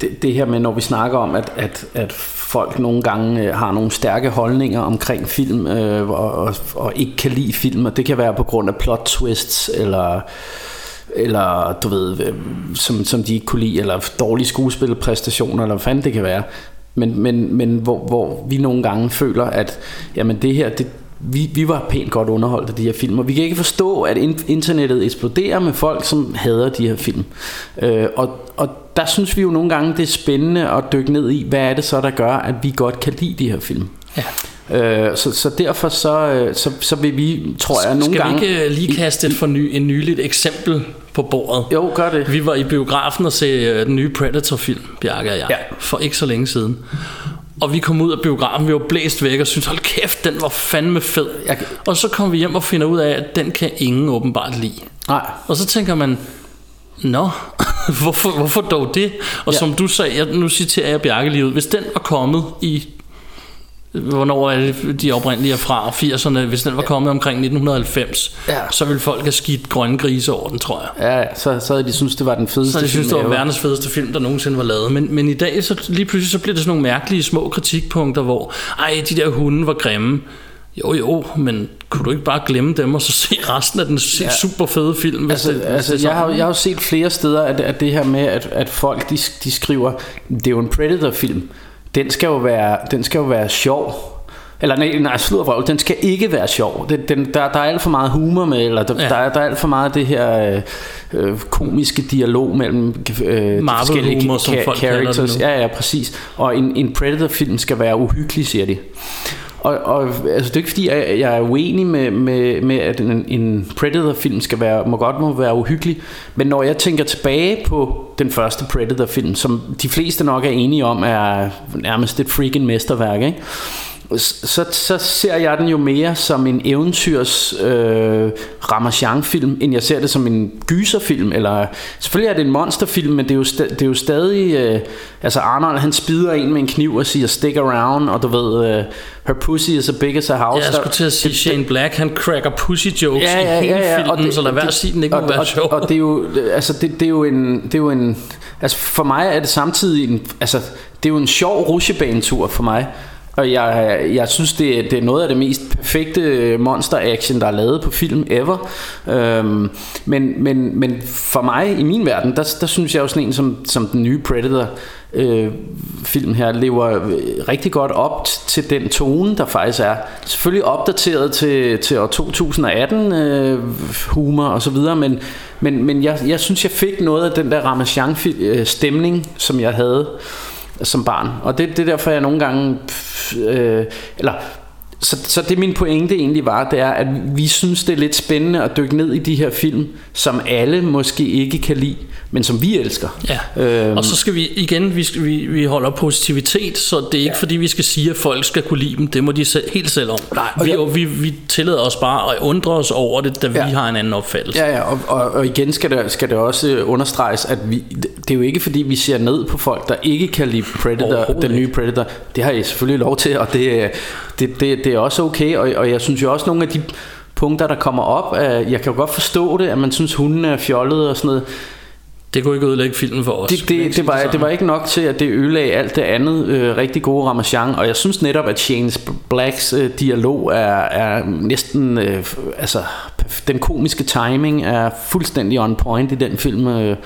det, det her med, når vi snakker om, at, at, at folk nogle gange øh, har nogle stærke holdninger omkring film, øh, og, og, og ikke kan lide film, og det kan være på grund af plot twists, eller eller du ved, øh, som, som de ikke kunne lide, eller dårlige skuespilpræstationer, eller hvad fanden det kan være. Men, men, men hvor, hvor vi nogle gange føler, at jamen det her, det, vi, vi var pænt godt underholdt af de her film, og vi kan ikke forstå, at internettet eksploderer med folk, som hader de her film. Øh, og, og der synes vi jo nogle gange, det er spændende at dykke ned i, hvad er det så, der gør, at vi godt kan lide de her film. Ja. Øh, så, så derfor så, øh, så, så vil vi, tror jeg, nogle Skal gange... vi ikke øh, lige kaste et for ny, en nyligt eksempel på bordet? Jo, gør det. Vi var i biografen og se øh, den nye Predator-film, Bjarke og jeg, Ja. for ikke så længe siden. Og vi kom ud af biografen, vi var blæst væk og syntes, hold kæft, den var fandme fed. Jeg- Og så kom vi hjem og finder ud af, at den kan ingen åbenbart lide. Nej, Og så tænker man, Nå, <laughs> hvorfor, hvorfor dog det? Og Ja. som du sagde, jeg, nu citerer jeg Bjarke lige ud, hvis den var kommet i, hvornår er det, de oprindelige er fra, 80'erne, hvis den var kommet omkring 1990, Ja. så ville folk have skidt grønne grise over den, tror jeg. ja, så, så havde de synes det var den fedeste Så jeg synes, det var verdens fedeste film, der nogensinde var lavet. Men, men i dag, så lige pludselig, så bliver det sådan nogle mærkelige små kritikpunkter, hvor, ej, de der hunde var grimme. Jo, jo, men kunne du ikke bare glemme dem, og så se resten af den ja. super fede film? Hvis Altså, det, hvis altså det jeg, har, jeg har jo set flere steder, at, at det her med, at, at folk de, de skriver, det er jo en Predator-film. Den skal jo være, den skal jo være sjov. Eller nej, nej sludder vrøvl, den skal ikke være sjov. Den, den, der, der er alt for meget humor med, eller der, Ja. der, er, der er alt for meget af det her øh, øh, komiske dialog mellem øh, Marvel forskellige humor, som ca- folk characters. Ja, ja, præcis. Og en, en Predator-film skal være uhyggelig, siger de. Og, og altså, det er ikke fordi, jeg, jeg er uenig med, med, med at en, en Predator-film skal være, må godt må være uhyggelig. Men når jeg tænker tilbage på den første Predator-film, som de fleste nok er enige om, er nærmest et freaking mesterværk, ikke? Så, så ser jeg den jo mere som en eventyrs øh, Ramachan-film, end jeg ser det som en gyserfilm. Eller, selvfølgelig er det en monsterfilm, men det er jo, sta- det er jo stadig... Øh, altså Arnold, han spider en med en kniv og siger, stick around, og du ved, øh, her pussy is as big as a house. Jeg skulle til at sige, Shane Black, han cracker pussy jokes Ja, ja, i hele ja, ja, filmen, og det- så lad være det- at sige, den ikke og, må være og, sjov. Og det er jo, altså det, det er jo en, det er jo en, altså for mig er det samtidig en, altså det er jo en sjov rusjebanetur for mig. Og jeg, jeg synes, det er, det er noget af det mest perfekte monster-action, der er lavet på film ever. Øhm, men, men, men for mig, i min verden, der, der synes jeg jo sådan en som, som den nye Predator, øh, film her lever øh, rigtig godt op til den tone, der faktisk er. Selvfølgelig opdateret til, til år 2018 øh, humor og så videre, men, men, men jeg, jeg synes, jeg fik noget af den der Ramachan øh, stemning, som jeg havde som barn. Og det, det er derfor, jeg nogle gange... pff, Øh, eller så, så det min pointe egentlig var, det er, at vi synes, det er lidt spændende at dykke ned i de her film, som alle måske ikke kan lide, men som vi elsker. Ja, Øhm. og så skal vi igen, vi, skal, vi, vi holder positivitet, så det er ikke ja. fordi, vi skal sige, at folk skal kunne lide dem. Det må de selv, helt selv om. Nej, vi, jeg- vi, vi tillader os bare at undre os over det, da ja. Vi har en anden opfattelse. Ja, ja, og, og, og igen skal det, skal det også understreges, at vi, det er jo ikke fordi, vi ser ned på folk, der ikke kan lide Predator, den nye Predator. Det har I selvfølgelig lov til, og det, er- det, det, det er også okay. Og, og jeg synes jo også, nogle af de punkter, der kommer op, øh, jeg kan jo godt forstå det, at man synes, hunden er fjollet og sådan noget. Det kunne ikke ødelægge filmen for os. Det, det, det, var, det var ikke nok til, at det ødelagde alt det andet øh, rigtig gode Ramachan, og jeg synes netop, at Shane Blacks øh, dialog er, er næsten, øh, altså den komiske timing er fuldstændig on point i den film, øh,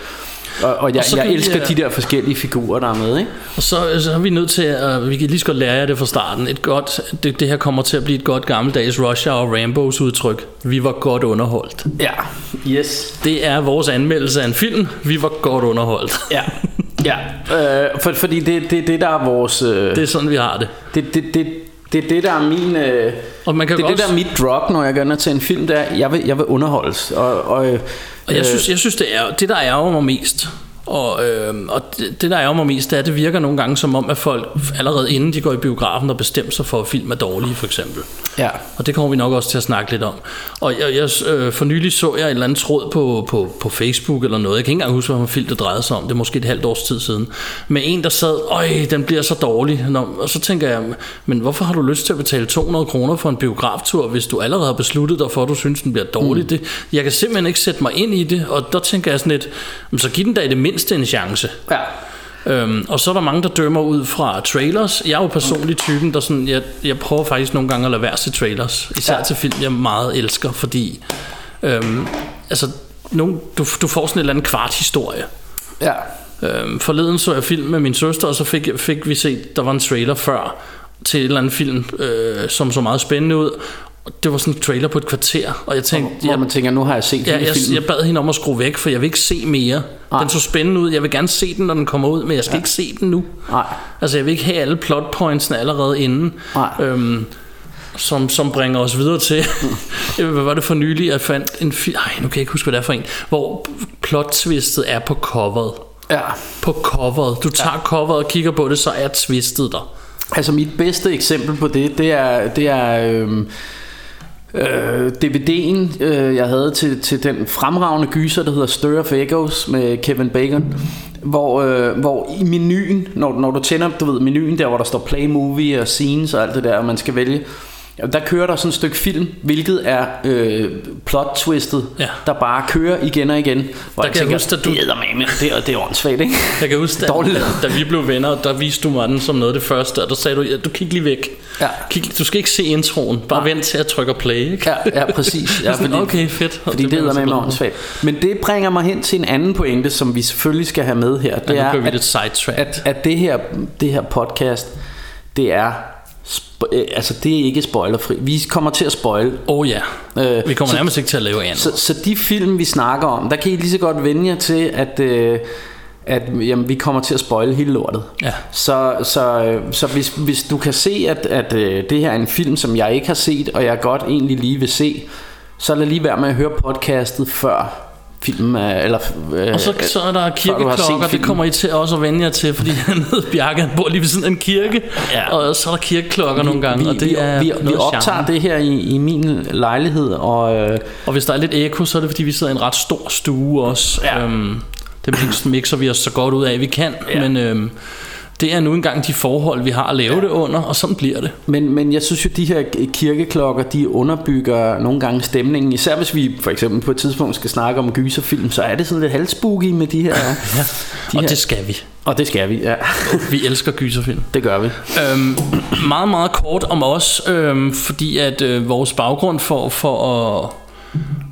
og, og jeg, Og så jeg kan vi, elsker øh, de der forskellige figurer, der er med, ikke? Og så, så er vi nødt til at, vi kan lige så godt lære jer det fra starten. Et godt, det, det her kommer til at blive et godt gammeldags Rush Hour Rambos udtryk. Vi var godt underholdt. Ja, yes. Det er vores anmeldelse af en film. Vi var godt underholdt. Ja, ja. Øh, for, fordi det er det, det, der er vores... Øh, Det er sådan, vi har det. det, det, det, det er det, der er min... Øh, Og man kan det er det, der er mit drop, når jeg går ned til en film, det er, jeg vil, jeg vil underholdes. Og, og, øh, Og jeg synes, jeg synes det er det, der ærger mig mest. Og, øh, og det, der ærger mig mest, det er, at det virker nogle gange som om, at folk allerede inden de går i biografen og bestemmer sig for, at film er dårlige, for eksempel. ja. Og det kommer vi nok også til at snakke lidt om. Og jeg, jeg, øh, for nylig så jeg et eller andet tråd på, på, på Facebook eller noget. Jeg kan ikke engang huske, hvad film det drejede sig om. Det er måske et halvt års tid siden. Med en, der sad, øj, den bliver så dårlig. Nå, og så tænker jeg, men hvorfor har du lyst til at betale 200 kroner for en biograftur, hvis du allerede har besluttet dig for, at du synes, den bliver dårlig? Mm. Det, jeg kan simpelthen ikke sætte mig ind i det. Og der tænker jeg sådan lidt, "Men så giv den da i det mindste en chance. ja. Øhm, og så er der mange, der dømmer ud fra trailers. Jeg er jo personligt typen, der sådan, jeg, jeg prøver faktisk nogle gange at lade være til trailers. Især ja. Til film, jeg meget elsker, fordi øhm, altså, nogle, du, du får sådan en eller anden kvart historie. Ja. Øhm, forleden så jeg film med min søster, og så fik, fik vi set, der var en trailer før til en eller anden film, øh, som så meget spændende ud. Og det var sådan en trailer på et kvarter, og jeg tænkte, Hvor jeg, man tænker, nu har jeg set Ja, jeg, filmen. jeg bad hende om at skrue væk, for jeg vil ikke se mere. Nej. Den så spændende ud. Jeg vil gerne se den, når den kommer ud, men jeg skal ja. ikke se den nu. Nej. Altså, jeg vil ikke have alle plot pointsene allerede inden. Nej. Øhm, som, som bringer os videre til <laughs> Hvad var det for nylig Jeg fandt en film Ej, nu kan jeg ikke huske hvad det er for en Hvor plot-twistet er på coveret Ja. På coveret Du tager coveret og kigger på det Så er twistet der Altså mit bedste eksempel på det, det er, det er øhm, øh, DVD'en, øh, jeg havde til, til den fremragende gyser, der hedder Stir of Echoes med Kevin Bacon. Hvor, øh, hvor i menuen, når, når du tænder du ved, menuen der, hvor der står play movie og scenes og alt det der, og man skal vælge, der kører der sådan et stykke film, hvilket er øh, plot twistet, Ja. der bare kører igen og igen. Hvor Der jeg kan jeg tænker, huske, at du- det, er, det er åndssvagt, ikke? Jeg kan huske, da, da, da vi blev venner Der viste du mig den som noget af det første Og der sagde du, ja, du kig lige væk Ja. kig, Du skal ikke se introen Bare vent til at trykke play ikke? Ja, ja præcis. <laughs> Ja, Sådan, okay, fedt. Og Fordi det, det er med åndssvagt. Men det bringer mig hen til en anden pointe, som vi selvfølgelig skal have med her. Det Ja, er, kører vi lidt at, at, at det, her, det her podcast, det er, spo- øh, altså det er ikke spoilerfri. Vi kommer til at spoil. Oh ja Øh, Vi kommer så- nærmest ikke til at lave andet Så, så de film, vi snakker om, der kan I lige så godt vende jer til, at, øh, at jamen, vi kommer til at spoile hele lortet. Ja. Så, så, øh, så hvis, hvis du kan se, at, at øh, det her er en film, som jeg ikke har set, og jeg godt egentlig lige vil se, så lad lige være med at høre podcastet før filmen er, eller, øh, Og så, så er der kirkeklokker, det kommer I til også at vende jer til, fordi <laughs> nede Bjarke, han bor lige ved siden af en kirke, Ja. og så er der kirkeklokker nogle gange, vi, og det vi, er vi, vi optager charme. det her i, i min lejlighed, og øh, Og hvis der er lidt ekko, så er det fordi, vi sidder i en ret stor stue også. Ja. Øhm, det mix- mixer vi os så godt ud af, vi kan, Ja. men øhm, det er nu engang de forhold, vi har at lave det under, og sådan bliver det. Men, men jeg synes jo, de her kirkeklokker, de underbygger nogle gange stemningen. Især hvis vi for eksempel på et tidspunkt skal snakke om gyserfilm, så er det sådan lidt halvspooky med de her... Ja. De Og her- det skal vi. Og det skal vi, ja. Vi elsker gyserfilm. Det gør vi. Øhm, meget, meget kort om os, øhm, fordi at øh, vores baggrund for, for at,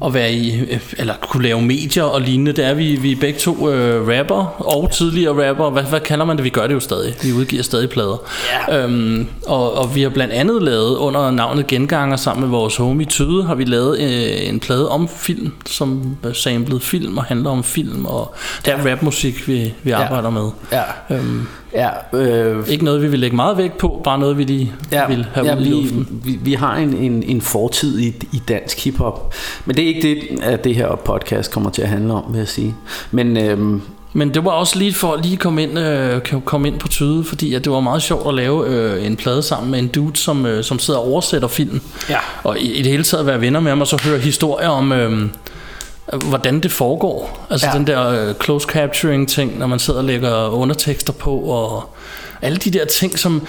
at være i, eller kunne lave medier og lignende, det er, vi, vi er begge to øh, rapper og tidligere rapper. Hvad, hvad kalder man det? Vi gør det jo stadig. Vi udgiver stadig plader. Ja. Øhm, og, og vi har blandt andet lavet, under navnet Genganger, sammen med vores homie Tyde, har vi lavet øh, en plade om film, som samlet film og handler om film, og det er rapmusik, vi, vi arbejder med. Ja. Øhm, Ja, øh, ikke noget, vi vil lægge meget vægt på, bare noget, vi lige ja, vil have ja, ud i vi, luften. vi, vi har en, en, en fortid i, i dansk hiphop. Men det er ikke det, at det her podcast kommer til at handle om, vil jeg sige. Men øhm, Men det var også lige for at lige komme ind, øh, komme ind på tyde, fordi at det var meget sjovt at lave øh, en plade sammen med en dude, som, øh, som sidder og oversætter film. Ja. Og i, i det hele taget være venner med ham, og så høre historier om, øh, hvordan det foregår. Altså Ja. den der øh, close capturing ting, når man sidder og lægger undertekster på, og alle de der ting, som...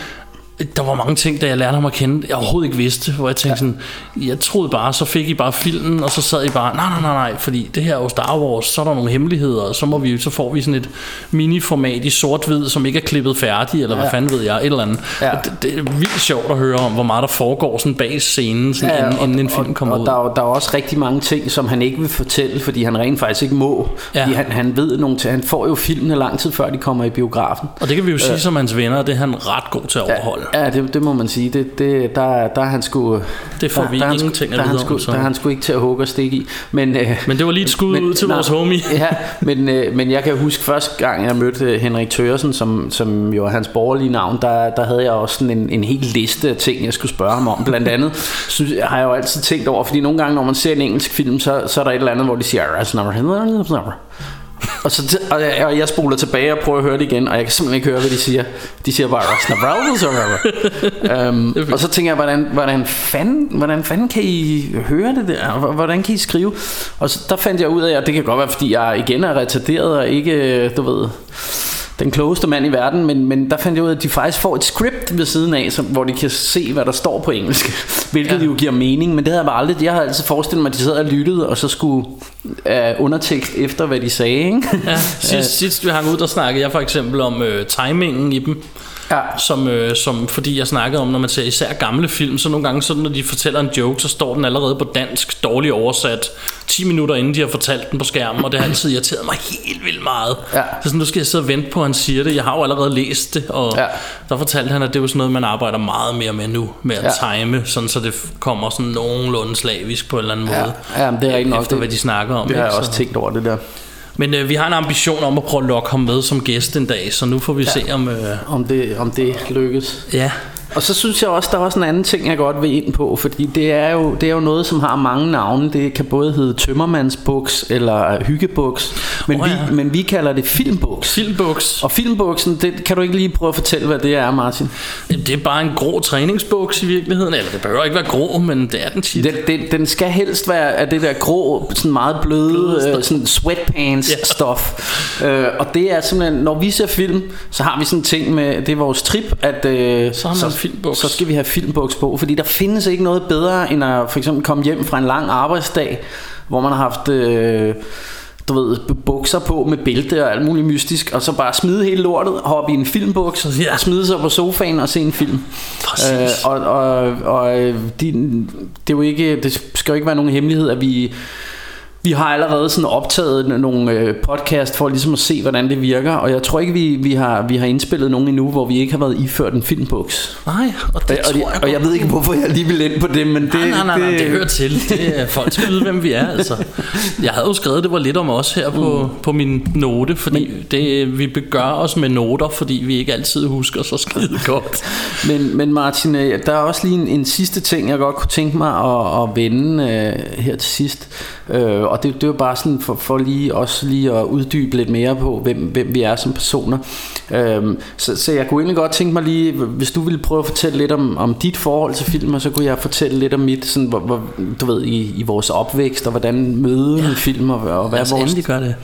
Der var mange ting, da jeg lærte ham at kende, jeg overhovedet ikke vidste, hvor jeg tænkte sådan, jeg troede bare, så fik I bare filmen, og så sad I bare, nej, nej, nej, nej, fordi det her er jo Star Wars, så er der nogle hemmeligheder, og så, må vi, så får vi sådan et miniformat i sort-hvid, som ikke er klippet færdig, eller hvad Ja. fanden ved jeg, et eller andet. Ja. Og Det, det, er vildt sjovt at høre om, hvor meget der foregår sådan bag scenen, sådan ja, inden, og, inden en film og, kommer og ud. Der er, jo- der er også rigtig mange ting, som han ikke vil fortælle, fordi han rent faktisk ikke må. Ja. Fordi han, han ved nogle ting. Han får jo filmene lang tid før de kommer i biografen. Og det kan vi jo sige som hans venner, det er han ret god til at overholde. Ja, det, det må man sige. Det, det, der, der er han sgu... Det får der, vi der er ingenting der er han så- Der er han sgu ikke til at hugge og stikke i. Men, øh, Men det var lige et skud ud til vores homie. <laughs> Ja, men, øh, men jeg kan huske første gang, jeg mødte øh, Henrik Tørsen, som, som jo er hans borgerlige navn, der, der havde jeg også sådan en, en hel liste af ting, jeg skulle spørge ham om. Blandt andet <laughs> synes, har jeg jo altid tænkt over, fordi nogle gange, når man ser en engelsk film, så, så er der et eller andet, hvor de siger, "That's never- <laughs> og, så, og, jeg, og jeg spoler tilbage og prøver at høre det igen, og jeg kan simpelthen ikke høre, hvad de siger. De siger bare, um, <laughs> og så tænker jeg, hvordan, hvordan, fanden, hvordan fanden kan I høre det der? Hvordan kan I skrive? Og så, der fandt jeg ud af, at det kan godt være, fordi jeg igen er retarderet og ikke, du ved, den klogeste mand i verden, men, men der fandt jeg ud af, at de faktisk får et script ved siden af, som, hvor de kan se, hvad der står på engelsk, <laughs> hvilket ja. jo giver mening, men det havde jeg bare aldrig. Jeg havde altid forestillet mig, at de sad og lyttede, og så skulle uh, undertekst efter, hvad de sagde. Ikke? Ja, <laughs> sidst, sidst vi hang ud, der snakkede jeg for eksempel om øh, timingen i dem. Ja. Som, øh, som, fordi jeg snakkede om, når man ser især gamle film, så nogle gange, så når de fortæller en joke, så står den allerede på dansk, dårligt oversat, 10 minutter inden de har fortalt den på skærmen, og det har altid irriteret mig helt vildt meget. Ja. Så sådan, nu skal jeg sidde og vente på, at han siger det. Jeg har jo allerede læst det, og Ja. der fortalte han, at det er jo sådan noget, man arbejder meget mere med nu, med at Ja. time, sådan så det kommer sådan nogenlunde slavisk på en eller anden måde. Ja, ja det er rigtigt nok. Efter det, hvad de snakker om. det har jeg også Så- tænkt over det der. Men øh, vi har en ambition om at prøve at lokke ham med som gæst en dag, så nu får vi ja. se om... Øh, Om det, om det lykkes. ja, Og så synes jeg også, der er også en anden ting, jeg godt vil ind på, fordi det er jo, det er jo noget, som har mange navne. Det kan både hedde tømmermandsbuks eller hyggebuks, men, oh, ja. vi, men vi kalder det filmbuks. filmbuks. Og filmbuksen, det, kan du ikke lige prøve at fortælle, hvad det er, Martin? Det er bare en grå træningsbuks i virkeligheden. Eller det behøver ikke være grå, men det er den tit. Den, den, den skal helst være af det der grå, sådan meget bløde, Bløde øh, sådan sweatpants Ja. Øh, og det er simpelthen, når vi ser film, så har vi sådan en ting med, det er vores trip, at øh, Så har man filmbuks. så skal vi have filmbuks på, fordi der findes ikke noget bedre, end at for eksempel komme hjem fra en lang arbejdsdag, hvor man har haft... Øh, du ved, bukser på med bælte og alt muligt mystisk, og så bare smide hele lortet, hoppe i en filmbuks, Ja. og smide sig på sofaen og se en film. Præcis. Øh, og og, og øh, de, det, er jo ikke, det skal jo ikke være nogen hemmelighed, at vi, vi har allerede sådan optaget nogle øh, podcast for ligesom at se, hvordan det virker, og jeg tror ikke, vi, vi, har, vi har indspillet nogen endnu, hvor vi ikke har været iført en filmbuks. Nej, og det Og, tror og, jeg og jeg ved ikke, hvorfor jeg lige vil ind på det, men det... Nej, nej, nej, nej, det hører til. Det er, folk skal vide, hvem vi er. Altså. Jeg havde jo skrevet, at det var lidt om os her på, Mm. på min note, fordi det, vi begør os med noter, fordi vi ikke altid husker så skide <laughs> godt. Men, men Martin, øh, der er også lige en, en sidste ting, jeg godt kunne tænke mig at, at vende øh, her til sidst. Øh, og det, det var bare sådan for, for lige også lige at uddybe lidt mere på, hvem, hvem vi er som personer. Øhm, så, så jeg kunne egentlig godt tænke mig lige, hvis du ville prøve at fortælle lidt om, om dit forhold til film, og så kunne jeg fortælle lidt om mit, sådan, hvor, hvor, du ved, i, i vores opvækst, og hvordan møde ja. film, og, og hvad Altså, vores... gør det.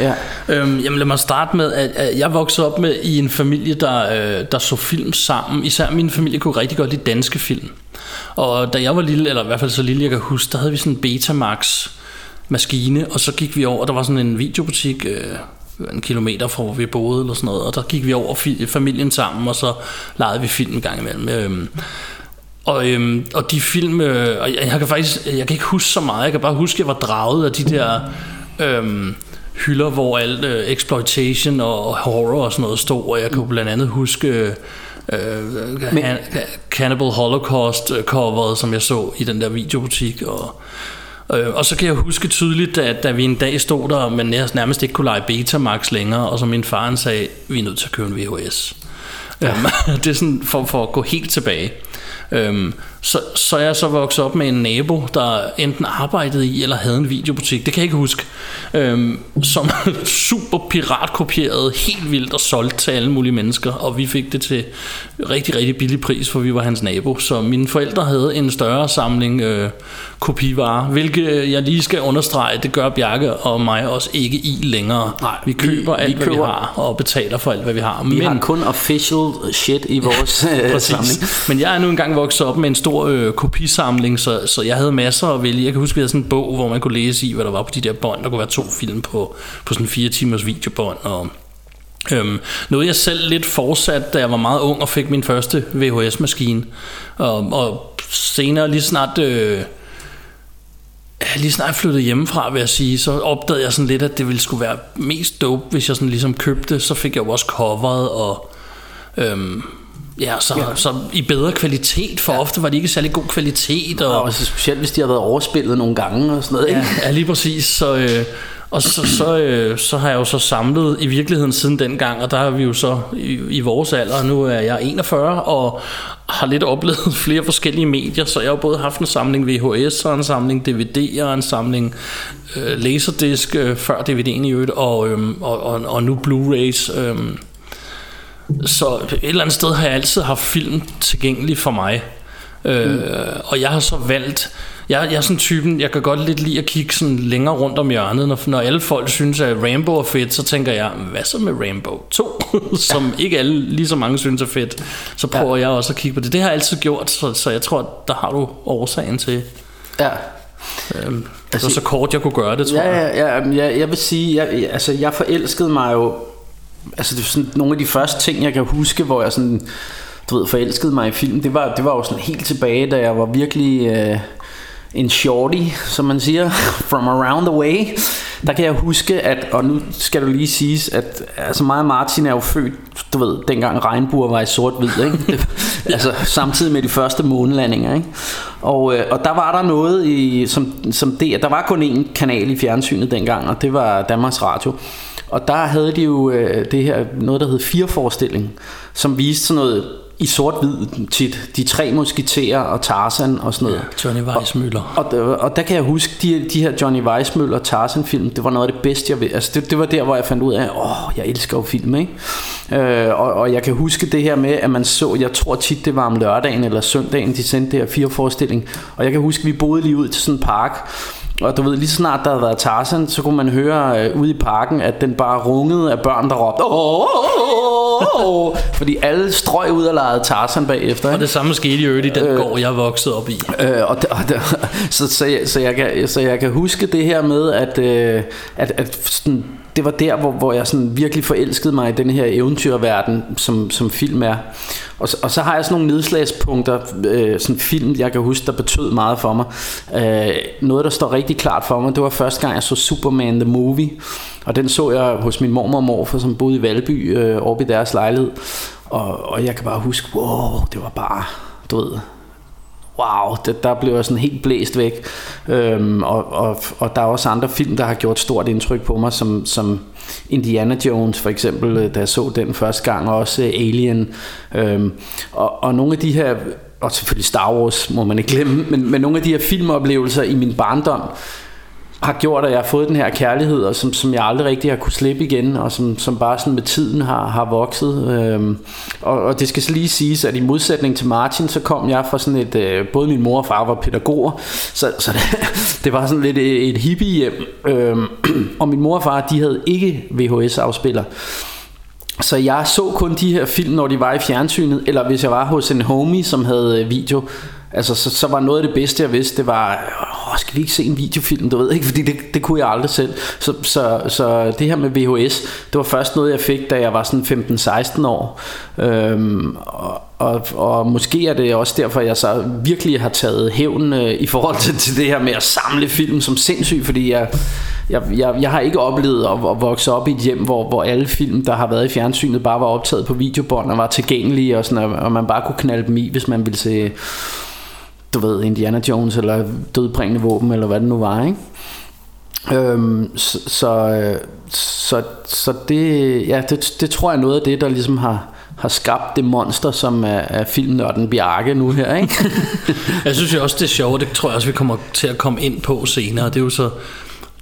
Ja. Øhm, jamen lad mig starte med, at, at jeg voksede op med i en familie, der, øh, der så film sammen. Især min familie kunne rigtig godt lide danske film. Og da jeg var lille, eller i hvert fald så lille, jeg kan huske, der havde vi sådan en Betamax maskine, og så gik vi over, der var sådan en videobutik øh, en kilometer fra hvor vi boede eller sådan noget, og der gik vi over fi- familien sammen, og så legede vi film en gang imellem. Øhm, og, øhm, og de film, øh, og jeg, jeg kan faktisk, jeg kan ikke huske så meget, jeg kan bare huske, at jeg var draget af de der øhm, hylder, hvor alt øh, exploitation og horror og sådan noget stod, og jeg kan blandt andet huske øh, øh, Han- Cannibal Holocaust øh, coveret, som jeg så i den der videobutik, og Øh, og så kan jeg huske tydeligt, da, da vi en dag stod der, men jeg nærmest ikke kunne lege Betamax længere, og så min far han sagde, vi er nødt til at købe en VHS. Ja. Øhm, <laughs> det er sådan for, for at gå helt tilbage. Øhm, så, så jeg så vokset op med en nabo, der enten arbejdede i eller havde en videobutik, det kan jeg ikke huske, øhm, som <laughs> super piratkopieret helt vildt og solgt til alle mulige mennesker, og vi fik det til rigtig, rigtig billig pris, for vi var hans nabo. Så mine forældre havde en større samling øh, kopivarer, hvilket jeg lige skal understrege, det gør Bjarke og mig også ikke i længere. Nej, vi køber vi- alt, vi hvad vi køber- har, og betaler for alt, hvad vi har. Vi har kun official shit i vores <laughs> øh, samling. Men jeg er nu engang vokset op med en stor øh, kopisamling, så, så jeg havde masser at vælge. Jeg kan huske, vi havde sådan en bog, hvor man kunne læse i, hvad der var på de der bånd. Der kunne være to film på, på sådan fire timers videobånd. Og, øhm, noget jeg selv lidt fortsat, da jeg var meget ung og fik min første VHS-maskine. Og, og senere lige snart... Øh, lige snart jeg flyttede hjemmefra, vil jeg sige, så opdagede jeg sådan lidt, at det ville skulle være mest dope, hvis jeg sådan ligesom købte. Så fik jeg jo også coveret og... Øhm, ja, så, ja. så i bedre kvalitet, for ja. ofte var det ikke særlig god kvalitet. Og, Og specielt hvis de har været overspillet nogle gange og sådan noget. Ikke? ja lige præcis. Så, øh, og så, så, øh, så har jeg jo så samlet i virkeligheden siden dengang, og der er vi jo så i, i vores alder, nu er jeg 41, og har lidt oplevet <laughs> flere forskellige medier, så jeg har både haft en samling VHS, og en samling DVD, og en samling øh, Laserdisc, øh, før DVD'en i øvrigt, og, øh, og, og, og nu Blu-rays. Øh, så et eller andet sted har jeg altid haft film tilgængelig for mig. Øh, mm. Og jeg har så valgt jeg, jeg er sådan typen, jeg kan godt lidt lide at kigge sådan længere rundt om hjørnet Når, når alle folk synes at Rainbow er fedt Så tænker jeg, hvad så med Rainbow 2 <laughs> Som ja. ikke alle lige så mange synes er fedt Så prøver ja. jeg også at kigge på det Det har jeg altid gjort Så, så jeg tror, der har du årsagen til Ja. øhm, Det var så kort jeg kunne gøre det, tror Ja, jeg ja, ja, jeg, jeg vil sige, jeg, altså jeg forelskede mig jo, altså det er sådan nogle af de første ting, jeg kan huske, hvor jeg sådan, du ved, forelskede mig i film, det var, det var jo sådan helt tilbage, da jeg var virkelig øh, en shorty, som man siger, <laughs> from around the way. Der kan jeg huske, at, og nu skal du lige siges, at altså mig og Martin er jo født, du ved, dengang regnbuer var i sort-hvid, ikke? <laughs> Det, altså samtidig med de første månelandinger, ikke? Og, øh, og der var der noget, i, som, som det, der var kun én kanal i fjernsynet dengang, og det var Danmarks Radio. Og der havde de jo øh, det her, noget der hed Fireforestilling, som viste sådan noget i sort-hvid tit. De tre musketerer og Tarzan og sådan noget. Johnny Weissmuller Og, der, og der kan jeg huske, de, de her Johnny Weissmuller Tarzan-film, det var noget af det bedste, jeg ved. Altså, det, det var der, hvor jeg fandt ud af, åh, jeg elsker jo film, ikke? Øh, og, og jeg kan huske det her med, at man så, jeg tror tit, det var om lørdagen eller søndagen, de sendte det her fire forestilling. Og jeg kan huske, vi boede lige ud til sådan en park, og du ved, lige snart der havde været Tarzan, så kunne man høre øh, ude i parken, at den bare rungede af børn, der råbte, åh, åh, åh, <laughs> fordi alle strøg ud og legede Tarzan bagefter. Og Ikke? det samme skete i øvrigt i den øh, gård, jeg voksede op i. Øh, og, og, <laughs> så, så, jeg, så, jeg kan, så jeg kan huske det her med, at, øh, at, at sådan, det var der, hvor, hvor jeg sådan virkelig forelskede mig i den her eventyrverden, som, som film er. Og, og så har jeg sådan nogle nedslagspunkter, øh, sådan film, jeg kan huske, der betød meget for mig. Øh, noget, der står rigtig klart for mig, det var første gang, jeg så Superman The Movie. Og den så jeg hos min mormor og morfar, som boede i Valby, øh, oppe i deres lejlighed. Og, og jeg kan bare huske, wow, det var bare, du ved, wow, det, der blev jeg sådan helt blæst væk. Øhm, og, og, og der er også andre film, der har gjort stort indtryk på mig, som, som Indiana Jones for eksempel, øh, da jeg så den første gang, og også øh, Alien. Øhm, og, og nogle af de her, og selvfølgelig Star Wars må man ikke glemme, men, men nogle af de her filmoplevelser i min barndom, har gjort, at jeg har fået den her kærlighed, og som, som jeg aldrig rigtig har kunne slippe igen, og som, som bare sådan med tiden har, har vokset. Øhm, og, og det skal så lige siges, at i modsætning til Martin, så kom jeg fra sådan et, øh, både min mor og far var pædagoger, så, så det, <laughs> det var sådan lidt et, et hippie hjem. Øhm, <clears throat> og min mor og far, de havde ikke VHS-afspiller. Så jeg så kun de her film, når de var i fjernsynet, eller hvis jeg var hos en homie, som havde øh, video. Altså, så, så var noget af det bedste, jeg vidste, det var, åh, skal vi ikke se en videofilm, du ved ikke, fordi det, det kunne jeg aldrig selv. Så, så, så det her med VHS, det var først noget, jeg fik, da jeg var sådan 15-16 år. Øhm, og, og, og måske er det også derfor, jeg så virkelig har taget hævn øh, i forhold til, til det her med at samle film som sindssygt, fordi jeg, jeg, jeg, jeg har ikke oplevet at, at vokse op i et hjem, hvor, hvor alle film, der har været i fjernsynet, bare var optaget på videobånd og var tilgængelige, og, sådan, og man bare kunne knalde dem i, hvis man ville se du ved, Indiana Jones eller dødbringende våben, eller hvad det nu var, ikke? Øhm, så, så, så, så det, ja, det, det tror jeg er noget af det, der ligesom har, har skabt det monster, som er, er filmnørden Bjarke nu her, ikke? <laughs> jeg synes jo også, det er sjovt, det tror jeg også, vi kommer til at komme ind på senere. Det er jo så,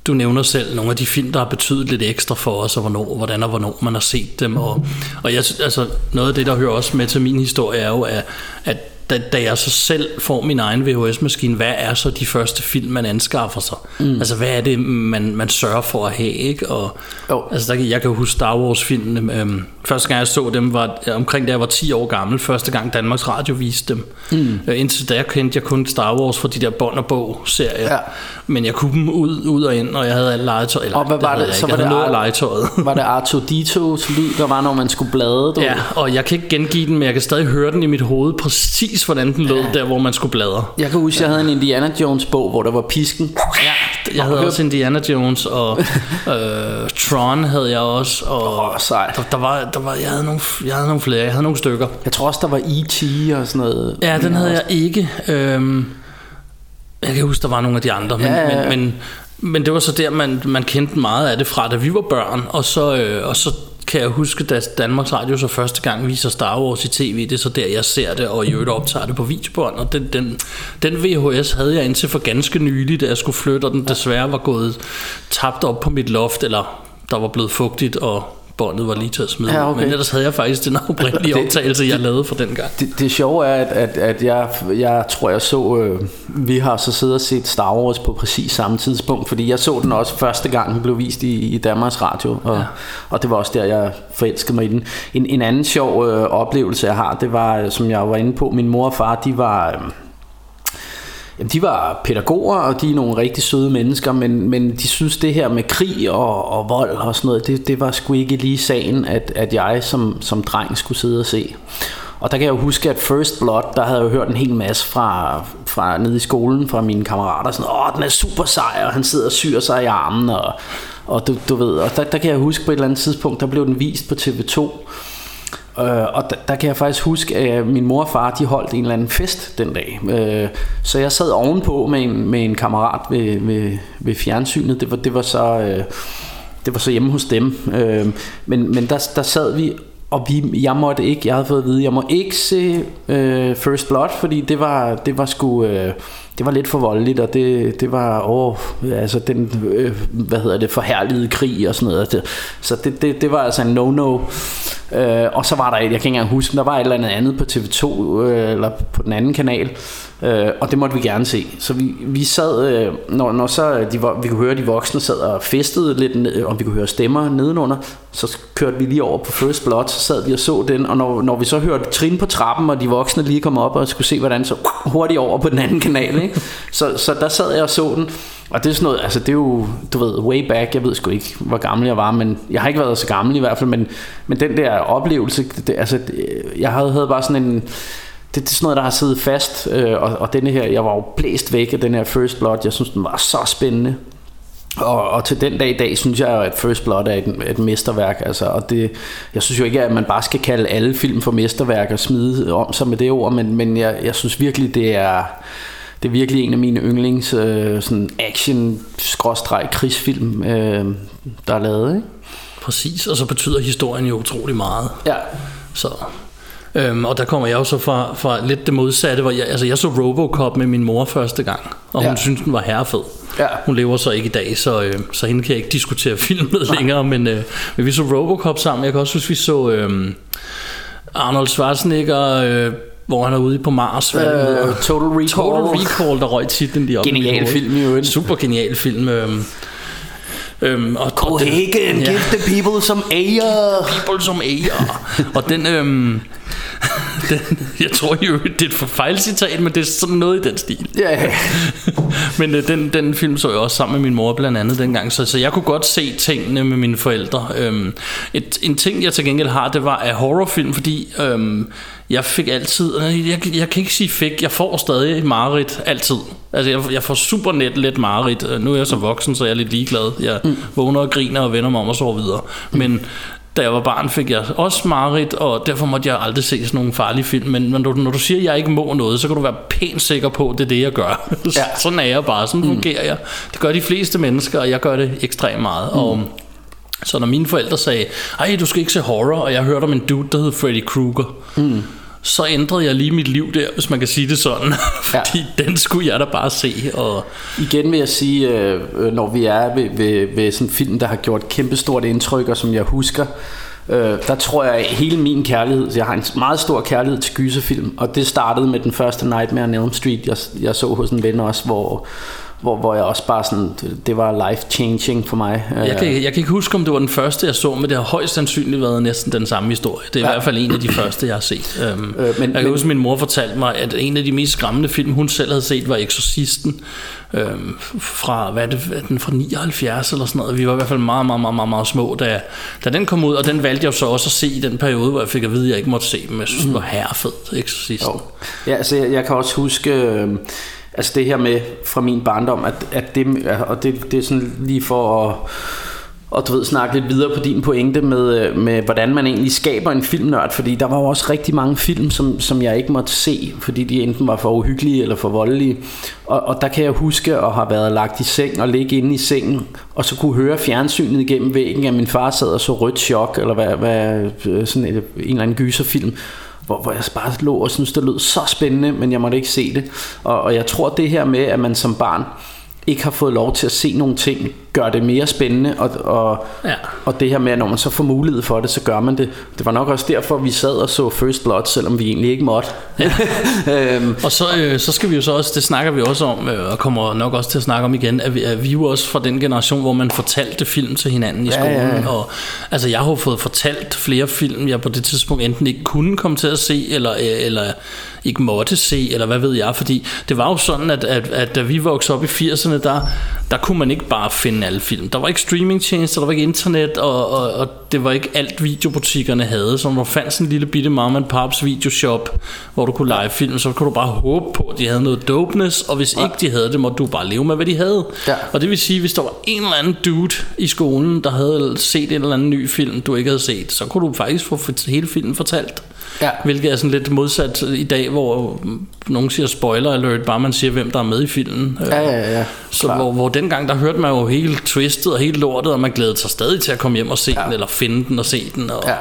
du nævner selv nogle af de film, der har betydet lidt ekstra for os, og hvornår, hvordan og hvornår man har set dem. Og, og jeg, altså, noget af det, der hører også med til min historie, er jo, at, at da, da jeg så selv får min egen VHS-maskine, hvad er så de første film, man anskaffer sig? Mm. Altså, hvad er det, man, man sørger for at have, ikke? Og, Jo. altså, der, jeg kan huske Star Wars-filmene. Øhm, første gang, jeg så dem, var omkring da jeg var 10 år gammel. Første gang Danmarks Radio viste dem. Mm. Øh, indtil da kendte jeg kun Star Wars fra de der bånd og bog-serier. Ja. Men jeg kunne dem ud, ud og ind, og jeg havde alle legetøj. Eller, Og hvad var det? jeg Så <laughs> var det noget legetøjet. var det R2-D2's lyd, der var, når man skulle blade? Du? Ja, og jeg kan ikke gengive den, men jeg kan stadig høre den i mit hoved, præcis hvordan den lød, der hvor man skulle bladre. Jeg kan huske, jeg havde en Indiana Jones bog, hvor der var pisken. Ja, jeg havde også Indiana Jones, og <laughs> øh, Tron havde jeg også, og Åh, sejt. der, der, var, der var, jeg havde, nogle, jeg havde nogle flere, jeg havde nogle stykker. Jeg tror også, der var E.T. og sådan noget. Ja, den havde jeg ikke. Øhm, jeg kan huske, der var nogle af de andre, men, Ja, ja, ja. men, men, men det var så der, man, man kendte meget af det fra, da vi var børn, og så, øh, og så kan jeg huske, da Danmarks Radio så første gang viser Star Wars i tv, det er så der, jeg ser det, og i øvrigt optager det på videobånd, og den, den, den VHS havde jeg indtil for ganske nylig, da jeg skulle flytte, og den desværre var gået tabt op på mit loft, eller der var blevet fugtigt, og båndet var lige til at smide. Ja, okay. Men ellers havde jeg faktisk den oprindelige <laughs> optagelse, jeg lavede for den gang. Det, det sjove er, at, at, at jeg, jeg tror, jeg så... Øh, vi har så siddet og set Star Wars på præcis samme tidspunkt, fordi jeg så den også første gang, den blev vist i, i Danmarks Radio, og, ja. og det var også der, jeg forelskede mig i den. En, en anden sjov øh, oplevelse, jeg har, det var, som jeg var inde på, min mor og far, de var... Øh, Jamen, de var pædagoger, og de er nogle rigtig søde mennesker, men, men de synes det her med krig og, og vold og sådan noget, det, det var sgu ikke lige sagen, at, at jeg som, som dreng skulle sidde og se. Og der kan jeg jo huske, at First Blood, der havde jeg jo hørt en hel masse fra, fra nede i skolen, fra mine kammerater, sådan, åh, den er super sej, og han sidder og syr sig i armen, og, og du, du ved, og der, der kan jeg huske på et eller andet tidspunkt, der blev den vist på TV2, Øh, og der, der kan jeg faktisk huske, at min mor og far de holdt en eller anden fest den dag. Øh, så jeg sad ovenpå med en, med en kammerat ved, ved, ved fjernsynet. Det var, det var så... Øh, det var så hjemme hos dem. Øh, men men der, der sad vi, og vi, jeg måtte ikke, jeg havde fået at vide, jeg må ikke se øh, First Blood, fordi det var, det var sgu, øh, det var lidt for voldeligt, og det, det var, åh, altså den, øh, hvad hedder det, forhærligede krig og sådan noget. Så det, det, det var altså en no-no. Øh, og så var der et, jeg kan ikke engang huske, der var et eller andet andet på TV2, øh, eller på den anden kanal, øh, og det måtte vi gerne se. Så vi, vi sad, øh, når, når så de, vi kunne høre, at de voksne sad og festede lidt, ned- og vi kunne høre stemmer nedenunder, så kørte vi lige over på First Blood, så sad vi og så den, og når, når vi så hørte trin på trappen, og de voksne lige kom op og skulle se, hvordan så hurtigt over på den anden kanal, ikke? Så, så der sad jeg og så den, og det er sådan noget, altså det er jo, du ved, way back, jeg ved sgu ikke, hvor gammel jeg var, men jeg har ikke været så gammel i hvert fald, men, men den der oplevelse, det, altså, det, jeg havde, havde bare sådan en, det, det er sådan noget, der har siddet fast, øh, og, og denne her, jeg var jo blæst væk af den her First Blood, jeg synes, den var så spændende. Og, og til den dag i dag synes jeg jo, at First Blood er et, et mesterværk. Altså, og det, jeg synes jo ikke, at man bare skal kalde alle film for mesterværk og smide om sig med det ord, men, men jeg, jeg synes virkelig, det er, det er virkelig en af mine yndlings øh, sådan action krigsfilm, øh, der er lavet. Ikke? Præcis, og så betyder historien jo utrolig meget. Ja. Så Øhm, og der kommer jeg jo så fra, fra lidt det modsatte, hvor jeg, altså jeg så Robocop med min mor første gang, og hun Ja. synes den var herrefed. Ja. Hun lever så ikke i dag, så, øh, så hende kan jeg ikke diskutere <laughs> film med længere, men, øh, men vi så Robocop sammen. Jeg kan også huske, vi så øh, Arnold Schwarzenegger, øh, hvor han er ude på Mars. Uh, Total Recall. Total Recall, der røg titlen lige op. Genial film øvrigt. Super genial film. Øhm, øhm, og, ja. give the people some air. people som æger. og den, øhm, <laughs> den, jeg tror jo, det er et fejlcitat, men det er sådan noget i den stil. Ja, ja. <laughs> Men øh, den, den film så jeg også sammen med min mor blandt andet dengang, så, så jeg kunne godt se tingene med mine forældre. Øhm, et, en ting jeg til gengæld har, det var af horrorfilm, fordi øhm, jeg fik altid, øh, jeg, jeg kan ikke sige fik, jeg får stadig mareridt altid. Altså jeg, jeg får super net let mareridt. Øh, Nu er jeg så voksen, så jeg er lidt ligeglad. Jeg mm. vågner og griner og vender mig om og sover videre. Men da jeg var barn, fik jeg også mareridt, og derfor måtte jeg aldrig se sådan nogle farlige film. Men når du, når du siger, at jeg ikke må noget, så kan du være pænt sikker på, at det er det, jeg gør. Ja. <laughs> sådan er jeg bare, sådan fungerer jeg. Det gør de fleste mennesker, og jeg gør det ekstremt meget. Mm. Og så når mine forældre sagde, ej, du skal ikke se horror, og jeg hørte om en dude, der hed Freddy Krueger, mm. så ændrede jeg lige mit liv der, hvis man kan sige det sådan. <laughs> Fordi den skulle jeg da bare se. Og Igen vil jeg sige, øh, øh, når vi er ved, ved, ved sådan en film, der har gjort kæmpestort indtryk, og som jeg husker, øh, der tror jeg, hele min kærlighed, jeg har en meget stor kærlighed til gyserfilm, og det startede med den første Nightmare on Elm Street, jeg, jeg så hos en ven også, hvor, hvor, hvor jeg også bare sådan, det, det var life changing for mig. jeg kan, jeg kan ikke huske, om det var den første, jeg så, men det har højst sandsynligt været næsten den samme historie. Det er ja. i hvert fald en af de første, jeg har set. <clears throat> Øhm, Øh, men- jeg kan men- huske, min mor fortalte mig, at en af de mest skræmmende film, hun selv havde set, var Exorcisten. Øhm, fra, hvad er det, er den fra 79 eller sådan noget. Vi var i hvert fald meget, meget, meget, meget, meget små, da, da den kom ud. Og den valgte jeg så også at se i den periode, hvor jeg fik at vide, at jeg ikke måtte se dem. Jeg synes, det var herrefed, Exorcisten. Jo. Ja, altså jeg, jeg kan også huske øh, altså det her med fra min barndom, at, at det, og det, det er sådan lige for at og du ved, snakke lidt videre på din pointe med, med, hvordan man egentlig skaber en filmnørd, fordi der var jo også rigtig mange film, som, som jeg ikke måtte se, fordi de enten var for uhyggelige eller for voldelige. Og, og der kan jeg huske at have været lagt i seng og ligge inde i sengen, og så kunne høre fjernsynet igennem væggen, at min far sad og så rødt chok, eller hvad, hvad, øh, sådan et, en eller anden gyserfilm hvor, hvor jeg bare lå og synes, det lød så spændende, men jeg måtte ikke se det. Og, og jeg tror, det her med, at man som barn ikke har fået lov til at se nogle ting, gør det mere spændende, og, og, Ja. og det her med, at når man så får mulighed for det, så gør man det. Det var nok også derfor, vi sad og så First Blood, selvom vi egentlig ikke måtte. <laughs> øhm, Og så, øh, så skal vi jo så også, det snakker vi også om, øh, og kommer nok også til at snakke om igen, at vi, at vi er jo også fra den generation, hvor man fortalte film til hinanden i Ja, skolen. ja, ja. Og altså, jeg har jo fået fortalt flere film, jeg på det tidspunkt enten ikke kunne komme til at se, eller, øh, eller ikke måtte se, eller hvad ved jeg, fordi det var jo sådan, at, at, at da vi voksede op i 80'erne, der, der kunne man ikke bare finde alle film. Der var ikke streamingtjenester, der var ikke internet, og, og, og det var ikke alt videobutikkerne havde. Så når fandt sådan en lille bitte mom and pops videoshop, hvor du kunne lege film, så kunne du bare håbe på, at de havde noget dopeness, og hvis ikke de havde det, måtte du bare leve med, hvad de havde. Ja. Og det vil sige, hvis der var en eller anden dude i skolen, der havde set en eller anden ny film, du ikke havde set, så kunne du faktisk få hele filmen fortalt. Ja. Hvilket er sådan lidt modsat i dag, hvor mm, nogen siger spoiler alert, bare man siger, hvem der er med i filmen. ja, ja, ja. Så Klar. hvor, hvor dengang, der hørte man jo helt twistet og helt lortet, og man glædede sig stadig til at komme hjem og se ja. den, eller finde den og se den. Og, Ja.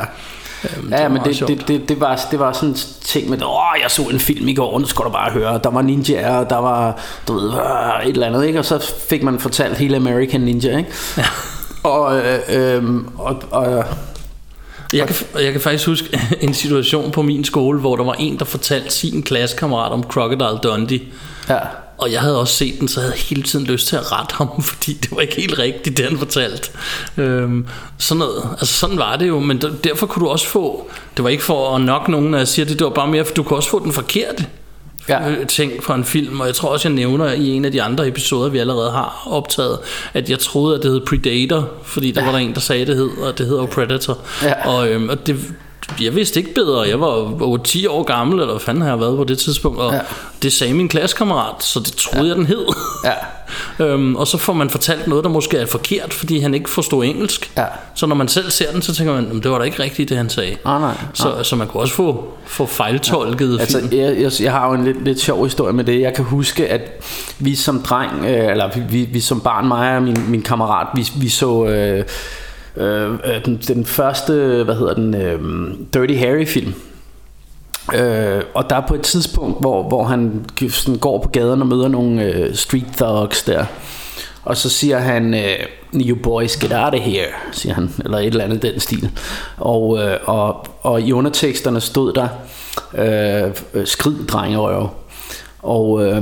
øhm, Ja, men det, sjovt. det, det, det, var, det var sådan en ting med, åh, jeg så en film i går, nu skal du bare høre, der var ninja, og der var, du ved, øh, et eller andet, ikke? Og så fik man fortalt hele American Ninja, ikke? Ja. Og, øh, øh, og, og Jeg kan, jeg kan faktisk huske <laughs> en situation på min skole, hvor der var en, der fortalte sin klassekammerat om Crocodile Dundee. ja, Og jeg havde også set den, så jeg havde hele tiden lyst til at rette ham, <laughs> fordi det var ikke helt rigtigt, det han fortalte. Øhm, sådan, noget, altså sådan var det jo, men der- derfor kunne du også få, det var ikke for at nok nogen, når jeg siger det, det var bare mere, for du kunne også få den forkerte Ja. øh, ting fra en film, og jeg tror også, jeg nævner i en af de andre episoder, vi allerede har optaget, at jeg troede, at det hed Predator, fordi der ja. var der en, der sagde, at det hed, og det hedder jo Predator. Ja. Og, øhm, og det, jeg vidste ikke bedre. Jeg var over 10 år gammel, eller hvad fanden har jeg været på det tidspunkt, og Ja. det sagde min klassekammerat, så det troede ja. jeg, den hed. ja, <laughs> øhm, og så får man fortalt noget, der måske er forkert, fordi han ikke forstod engelsk. Ja. Så når man selv ser den, så tænker man, "Jamen, det var da ikke rigtigt, det han sagde. nej, nej. Så, så man kunne også få, få fejltolket ja. Altså, jeg, jeg, jeg har jo en lidt, lidt sjov historie med det. Jeg kan huske, at vi som dreng, øh, eller vi, vi, vi som barn, mig og min, min kammerat, vi, vi så øh, Øh, øh, den, den første, hvad hedder den, øh, Dirty Harry film. Øh, og der er på et tidspunkt, hvor, hvor han sådan går på gaden og møder nogle øh, street thugs der. Og så siger han, øh, you boys get out of here, siger han, eller et eller andet den stil. Og, øh, og, og i underteksterne stod der, øh, øh, skrid drengerøv. Og, øh,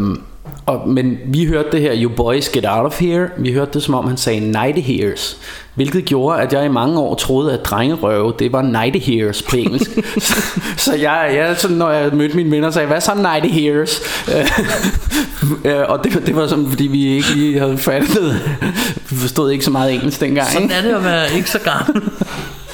og, men vi hørte det her, you boys get out of here. Vi hørte det som om han sagde night hears. Hvilket gjorde, at jeg i mange år troede, at drengerøve, det var night hears på engelsk. <laughs> så, så jeg, jeg sådan, når jeg mødte mine venner, sagde, hvad så night hears? Øh, og det, det var sådan, fordi vi ikke lige havde fattet Vi forstod ikke så meget engelsk dengang. Sådan er det at være ikke så gammel.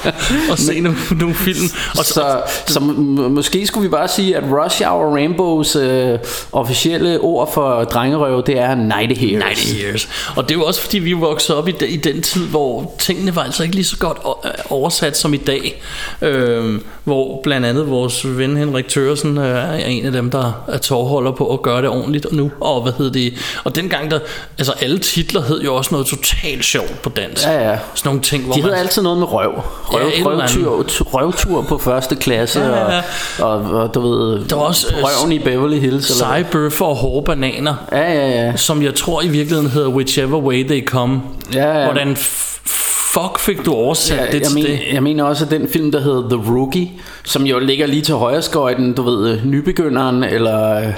<laughs> og se nogle, nogle film. Og så, så, så må- måske skulle vi bare sige, at Rush Hour Rainbows øh, officielle ord for drengerøv, det er Night Hears. 90 years. Og det er jo også fordi vi voksede op i, i den tid Hvor tingene var altså ikke lige så godt øh, oversat som i dag øhm, Hvor blandt andet vores ven Henrik Tøresen øh, er en af dem Der er tårholder på at gøre det ordentligt nu Og hvad hed det Og dengang der Altså alle titler hed jo også noget totalt sjovt på dansk Ja, ja. Sådan nogle ting hvor De man, hedder altid noget med røv. Røv, Ja, røvtur, tu- røvtur på første klasse, Ja, ja, ja. Og, og, og du ved, Der var også, øh, røven i Beverly Hills. Bøffer og hårde bananer ja, ja, ja. Som jeg tror i virkeligheden hedder Whichever Way They Come Ja, ja. Hvordan fuck fik du oversat Ja, det jeg, til men, det? jeg mener også, at den film, der hedder The Rookie, som jo ligger lige til højre skøjten, du ved, øh, nybegynderen, eller...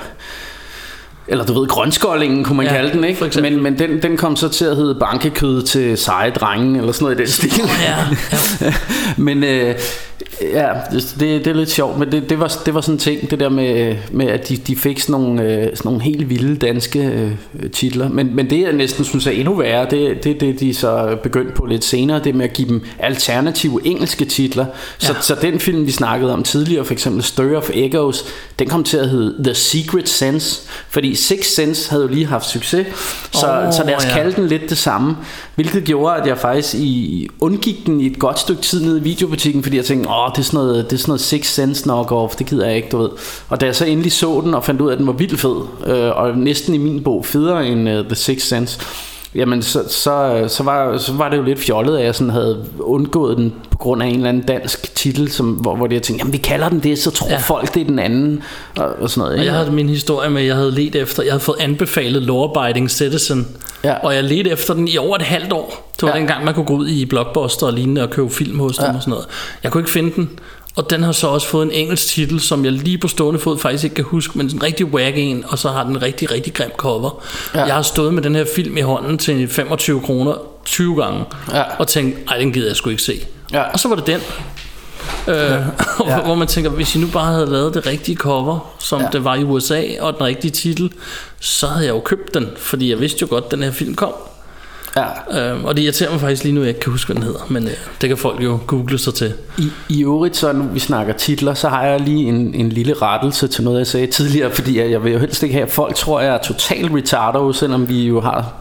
Eller du ved, grønskoldingen kunne man Ja, kalde den, ikke? Men, men den, den kom så til at hedde bankekød til seje drenge, eller sådan noget i den stil. Ja, ja. <laughs> men øh, ja, det, det er lidt sjovt, men det, det, var, det var sådan en ting, det der med, med at de, de fik sådan nogle, øh, sådan nogle helt vilde danske øh, titler. Men, men det jeg næsten synes er endnu værre, det det, det, de så begyndte på lidt senere, det med at give dem alternative engelske titler. Så, Ja. så den film, vi snakkede om tidligere, for eksempel Stir of Echoes, den kom til at hedde The Secret Sense, fordi Six Sense havde jo lige haft succes, så, oh, så lad os ja. kalde den lidt det samme, hvilket gjorde, at jeg faktisk i, undgik den i et godt stykke tid nede i videobutikken, fordi jeg tænkte, åh, det er sådan noget, det er sådan noget Six Sense knock-off, det gider jeg ikke, du ved. Og da jeg så endelig så den og fandt ud af, at den var vildt fed, øh, og næsten i min bog federe end uh, The Six Sense, Jamen, så, så, så, var, så var det jo lidt fjollet, at jeg sådan havde undgået den på grund af en eller anden dansk titel, som, hvor, hvor jeg tænkte, jamen vi kalder den det, så tror Ja. folk, det er den anden, og, og sådan noget. Og Ikke? jeg havde min historie med, at jeg havde let efter, jeg havde fået anbefalet Law Citizen, Ja. og jeg ledte efter den i over et halvt år. Det var. Ja. dengang, man kunne gå ud i Blockbuster og lignende og købe film hos dem Ja. og sådan noget. Jeg kunne ikke finde den, og den har så også fået en engelsk titel, som jeg lige på stående fod faktisk ikke kan huske, men en rigtig whack en, og så har den en rigtig, rigtig grim cover. Ja. Jeg har stået med den her film i hånden til 25 kroner 20 gange, Ja. og tænkt, ej, den gider jeg sgu ikke se. Ja. Og så var det den. Øh, ja. <laughs> hvor man tænker, hvis I nu bare havde lavet det rigtige cover, som. Ja. det var i USA, og den rigtige titel, så havde jeg jo købt den, fordi jeg vidste jo godt, at den her film kom. Ja. Øh, og det irriterer mig faktisk lige nu, jeg ikke kan huske, hvad den hedder, men øh, det kan folk jo google sig til. I, I øvrigt, så nu vi snakker titler, så har jeg lige en, en lille rettelse til noget, jeg sagde tidligere, fordi jeg, jeg vil jo helst ikke have, folk tror, jeg er total retardo, selvom vi jo har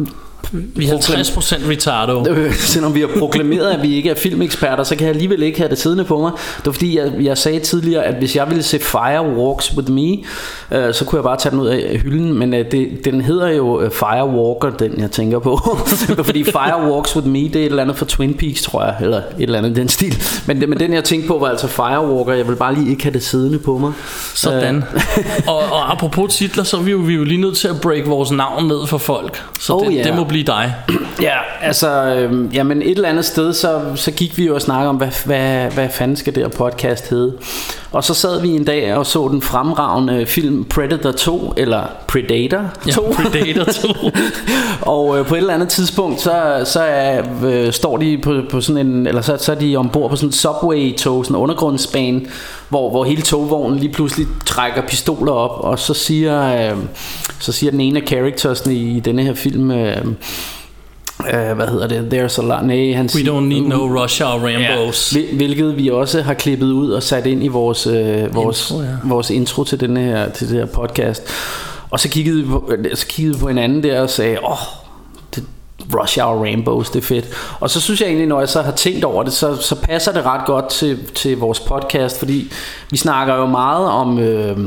Vi er 50% retardo. Øh, selvom vi har proklameret, at vi ikke er filmeksperter, så kan jeg alligevel ikke have det siddende på mig. Det var fordi, jeg, jeg sagde tidligere, at hvis jeg ville se Firewalks with Me, øh, så kunne jeg bare tage den ud af hylden, men øh, det, den hedder jo øh, Firewalker, den jeg tænker på. <laughs> fordi Firewalks with Me, det er et eller andet for Twin Peaks, tror jeg, eller et eller andet den stil. Men, men den jeg tænkte på var altså Firewalker, jeg vil bare lige ikke have det siddende på mig. Sådan. og, og apropos titler, så er vi jo, vi er jo lige nødt til at break vores navn ned for folk. Så Oh, det, yeah. det må blive dig. <clears throat> Ja, altså, øhm, jamen et eller andet sted, så, så gik vi jo og snakkede om, hvad, hvad, hvad fanden skal det her podcast hedde. Og så sad vi en dag og så den fremragende film Predator 2, eller Predator 2. Ja, Predator 2. <laughs> og øh, på et eller andet tidspunkt, så, så er, øh, står de på, på sådan en, eller så, så er de ombord på sådan en subway-tog, sådan en undergrundsbane, hvor, hvor hele togvognen lige pludselig trækker pistoler op, og så siger, øh, så siger den ene af charactersne i, i denne her film, øh, øh, hvad hedder det, there's a lot, nej, han We don't need no Russia or Rambos. Hvil- Hvilket vi også har klippet ud og sat ind i vores, øh, vores, Intro, ja. vores intro til, denne her, til det her podcast. Og så kiggede, vi på, så kiggede vi på hinanden der og sagde, åh, oh, Rush Hour Rainbows, det er fedt. Og så synes jeg egentlig, når jeg så har tænkt over det, så, så passer det ret godt til, til vores podcast, fordi vi snakker jo meget om, øh,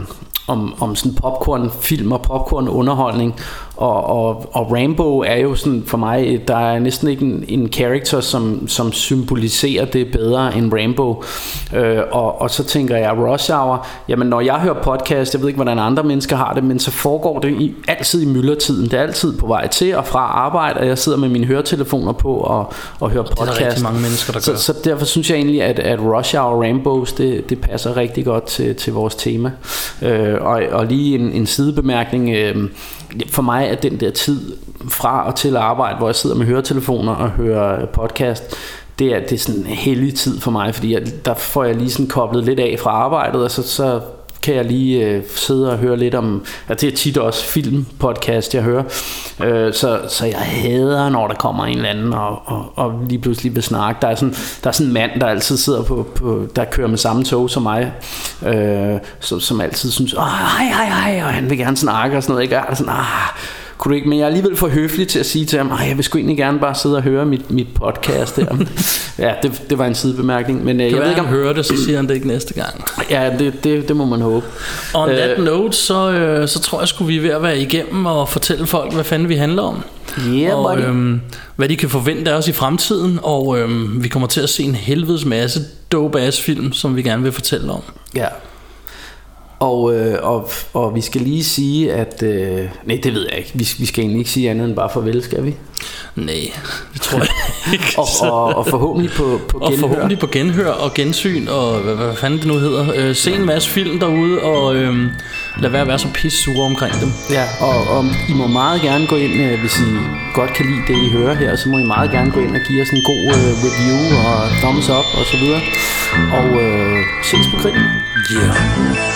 om, om sådan popcorn-film og popcorn-underholdning. Og, og, og Rambo er jo sådan for mig, der er næsten ikke en, en som, som symboliserer det bedre end Rambo. Øh, og, og så tænker jeg, Rush Hour, jamen når jeg hører podcast, jeg ved ikke, hvordan andre mennesker har det, men så foregår det i, altid i myldretiden. Det er altid på vej til og fra arbejde, og jeg sidder med mine høretelefoner på og, og hører podcast. Det er der mange mennesker, der gør. Så, så derfor synes jeg egentlig, at, at Rush Hour Rambos, det, det passer rigtig godt til, til vores tema. Øh, og, og lige en, en sidebemærkning. Øh, for mig er den der tid fra og til arbejde, hvor jeg sidder med høretelefoner og hører podcast, det er, det er sådan en hellig tid for mig, fordi jeg, der får jeg lige sådan koblet lidt af fra arbejdet, og så, så kan jeg lige øh, sidde og høre lidt om, at det er tit også filmpodcast, jeg hører. Øh, så, så jeg hader, når der kommer en eller anden og, og, og lige pludselig vil snakke. Der er, sådan, der er sådan en mand, der altid sidder på, på der kører med samme tog som mig, øh, som, som altid synes, åh, hej, hej, hej, og han vil gerne snakke og sådan noget. Ikke? Jeg er sådan, ah, kunne du ikke, men jeg er alligevel for høflig til at sige til ham, at jeg vil sgu egentlig gerne bare sidde og høre mit, mit podcast der. ja, det, det var en sidebemærkning. Men, øh, jeg ved ikke, om han hører det, så siger han det ikke næste gang. Ja, det, det, det må man håbe. On uh, that note, så, øh, så tror jeg, skulle vi er ved at være igennem og fortælle folk, hvad fanden vi handler om. Yeah, og buddy. øhm, hvad de kan forvente af os i fremtiden. Og øhm, vi kommer til at se en helvedes masse dope ass film, som vi gerne vil fortælle om. Ja. Og, øh, og, og vi skal lige sige, at... Øh, nej, det ved jeg ikke. Vi, vi skal egentlig ikke sige andet end bare farvel, skal vi? Nej, det tror jeg <laughs> ikke. og, og, og forhåbentlig på, på og genhør. forhåbentlig på genhør og gensyn og hvad, hvad fanden det nu hedder. Øh, se en masse film derude og øh, lad være at være så pisse sure omkring dem. Ja, og, og I må meget gerne gå ind, øh, hvis I godt kan lide det, I hører her, så må I meget gerne gå ind og give os en god øh, review og thumbs up og så videre. Og øh, ses på krigen. Yeah.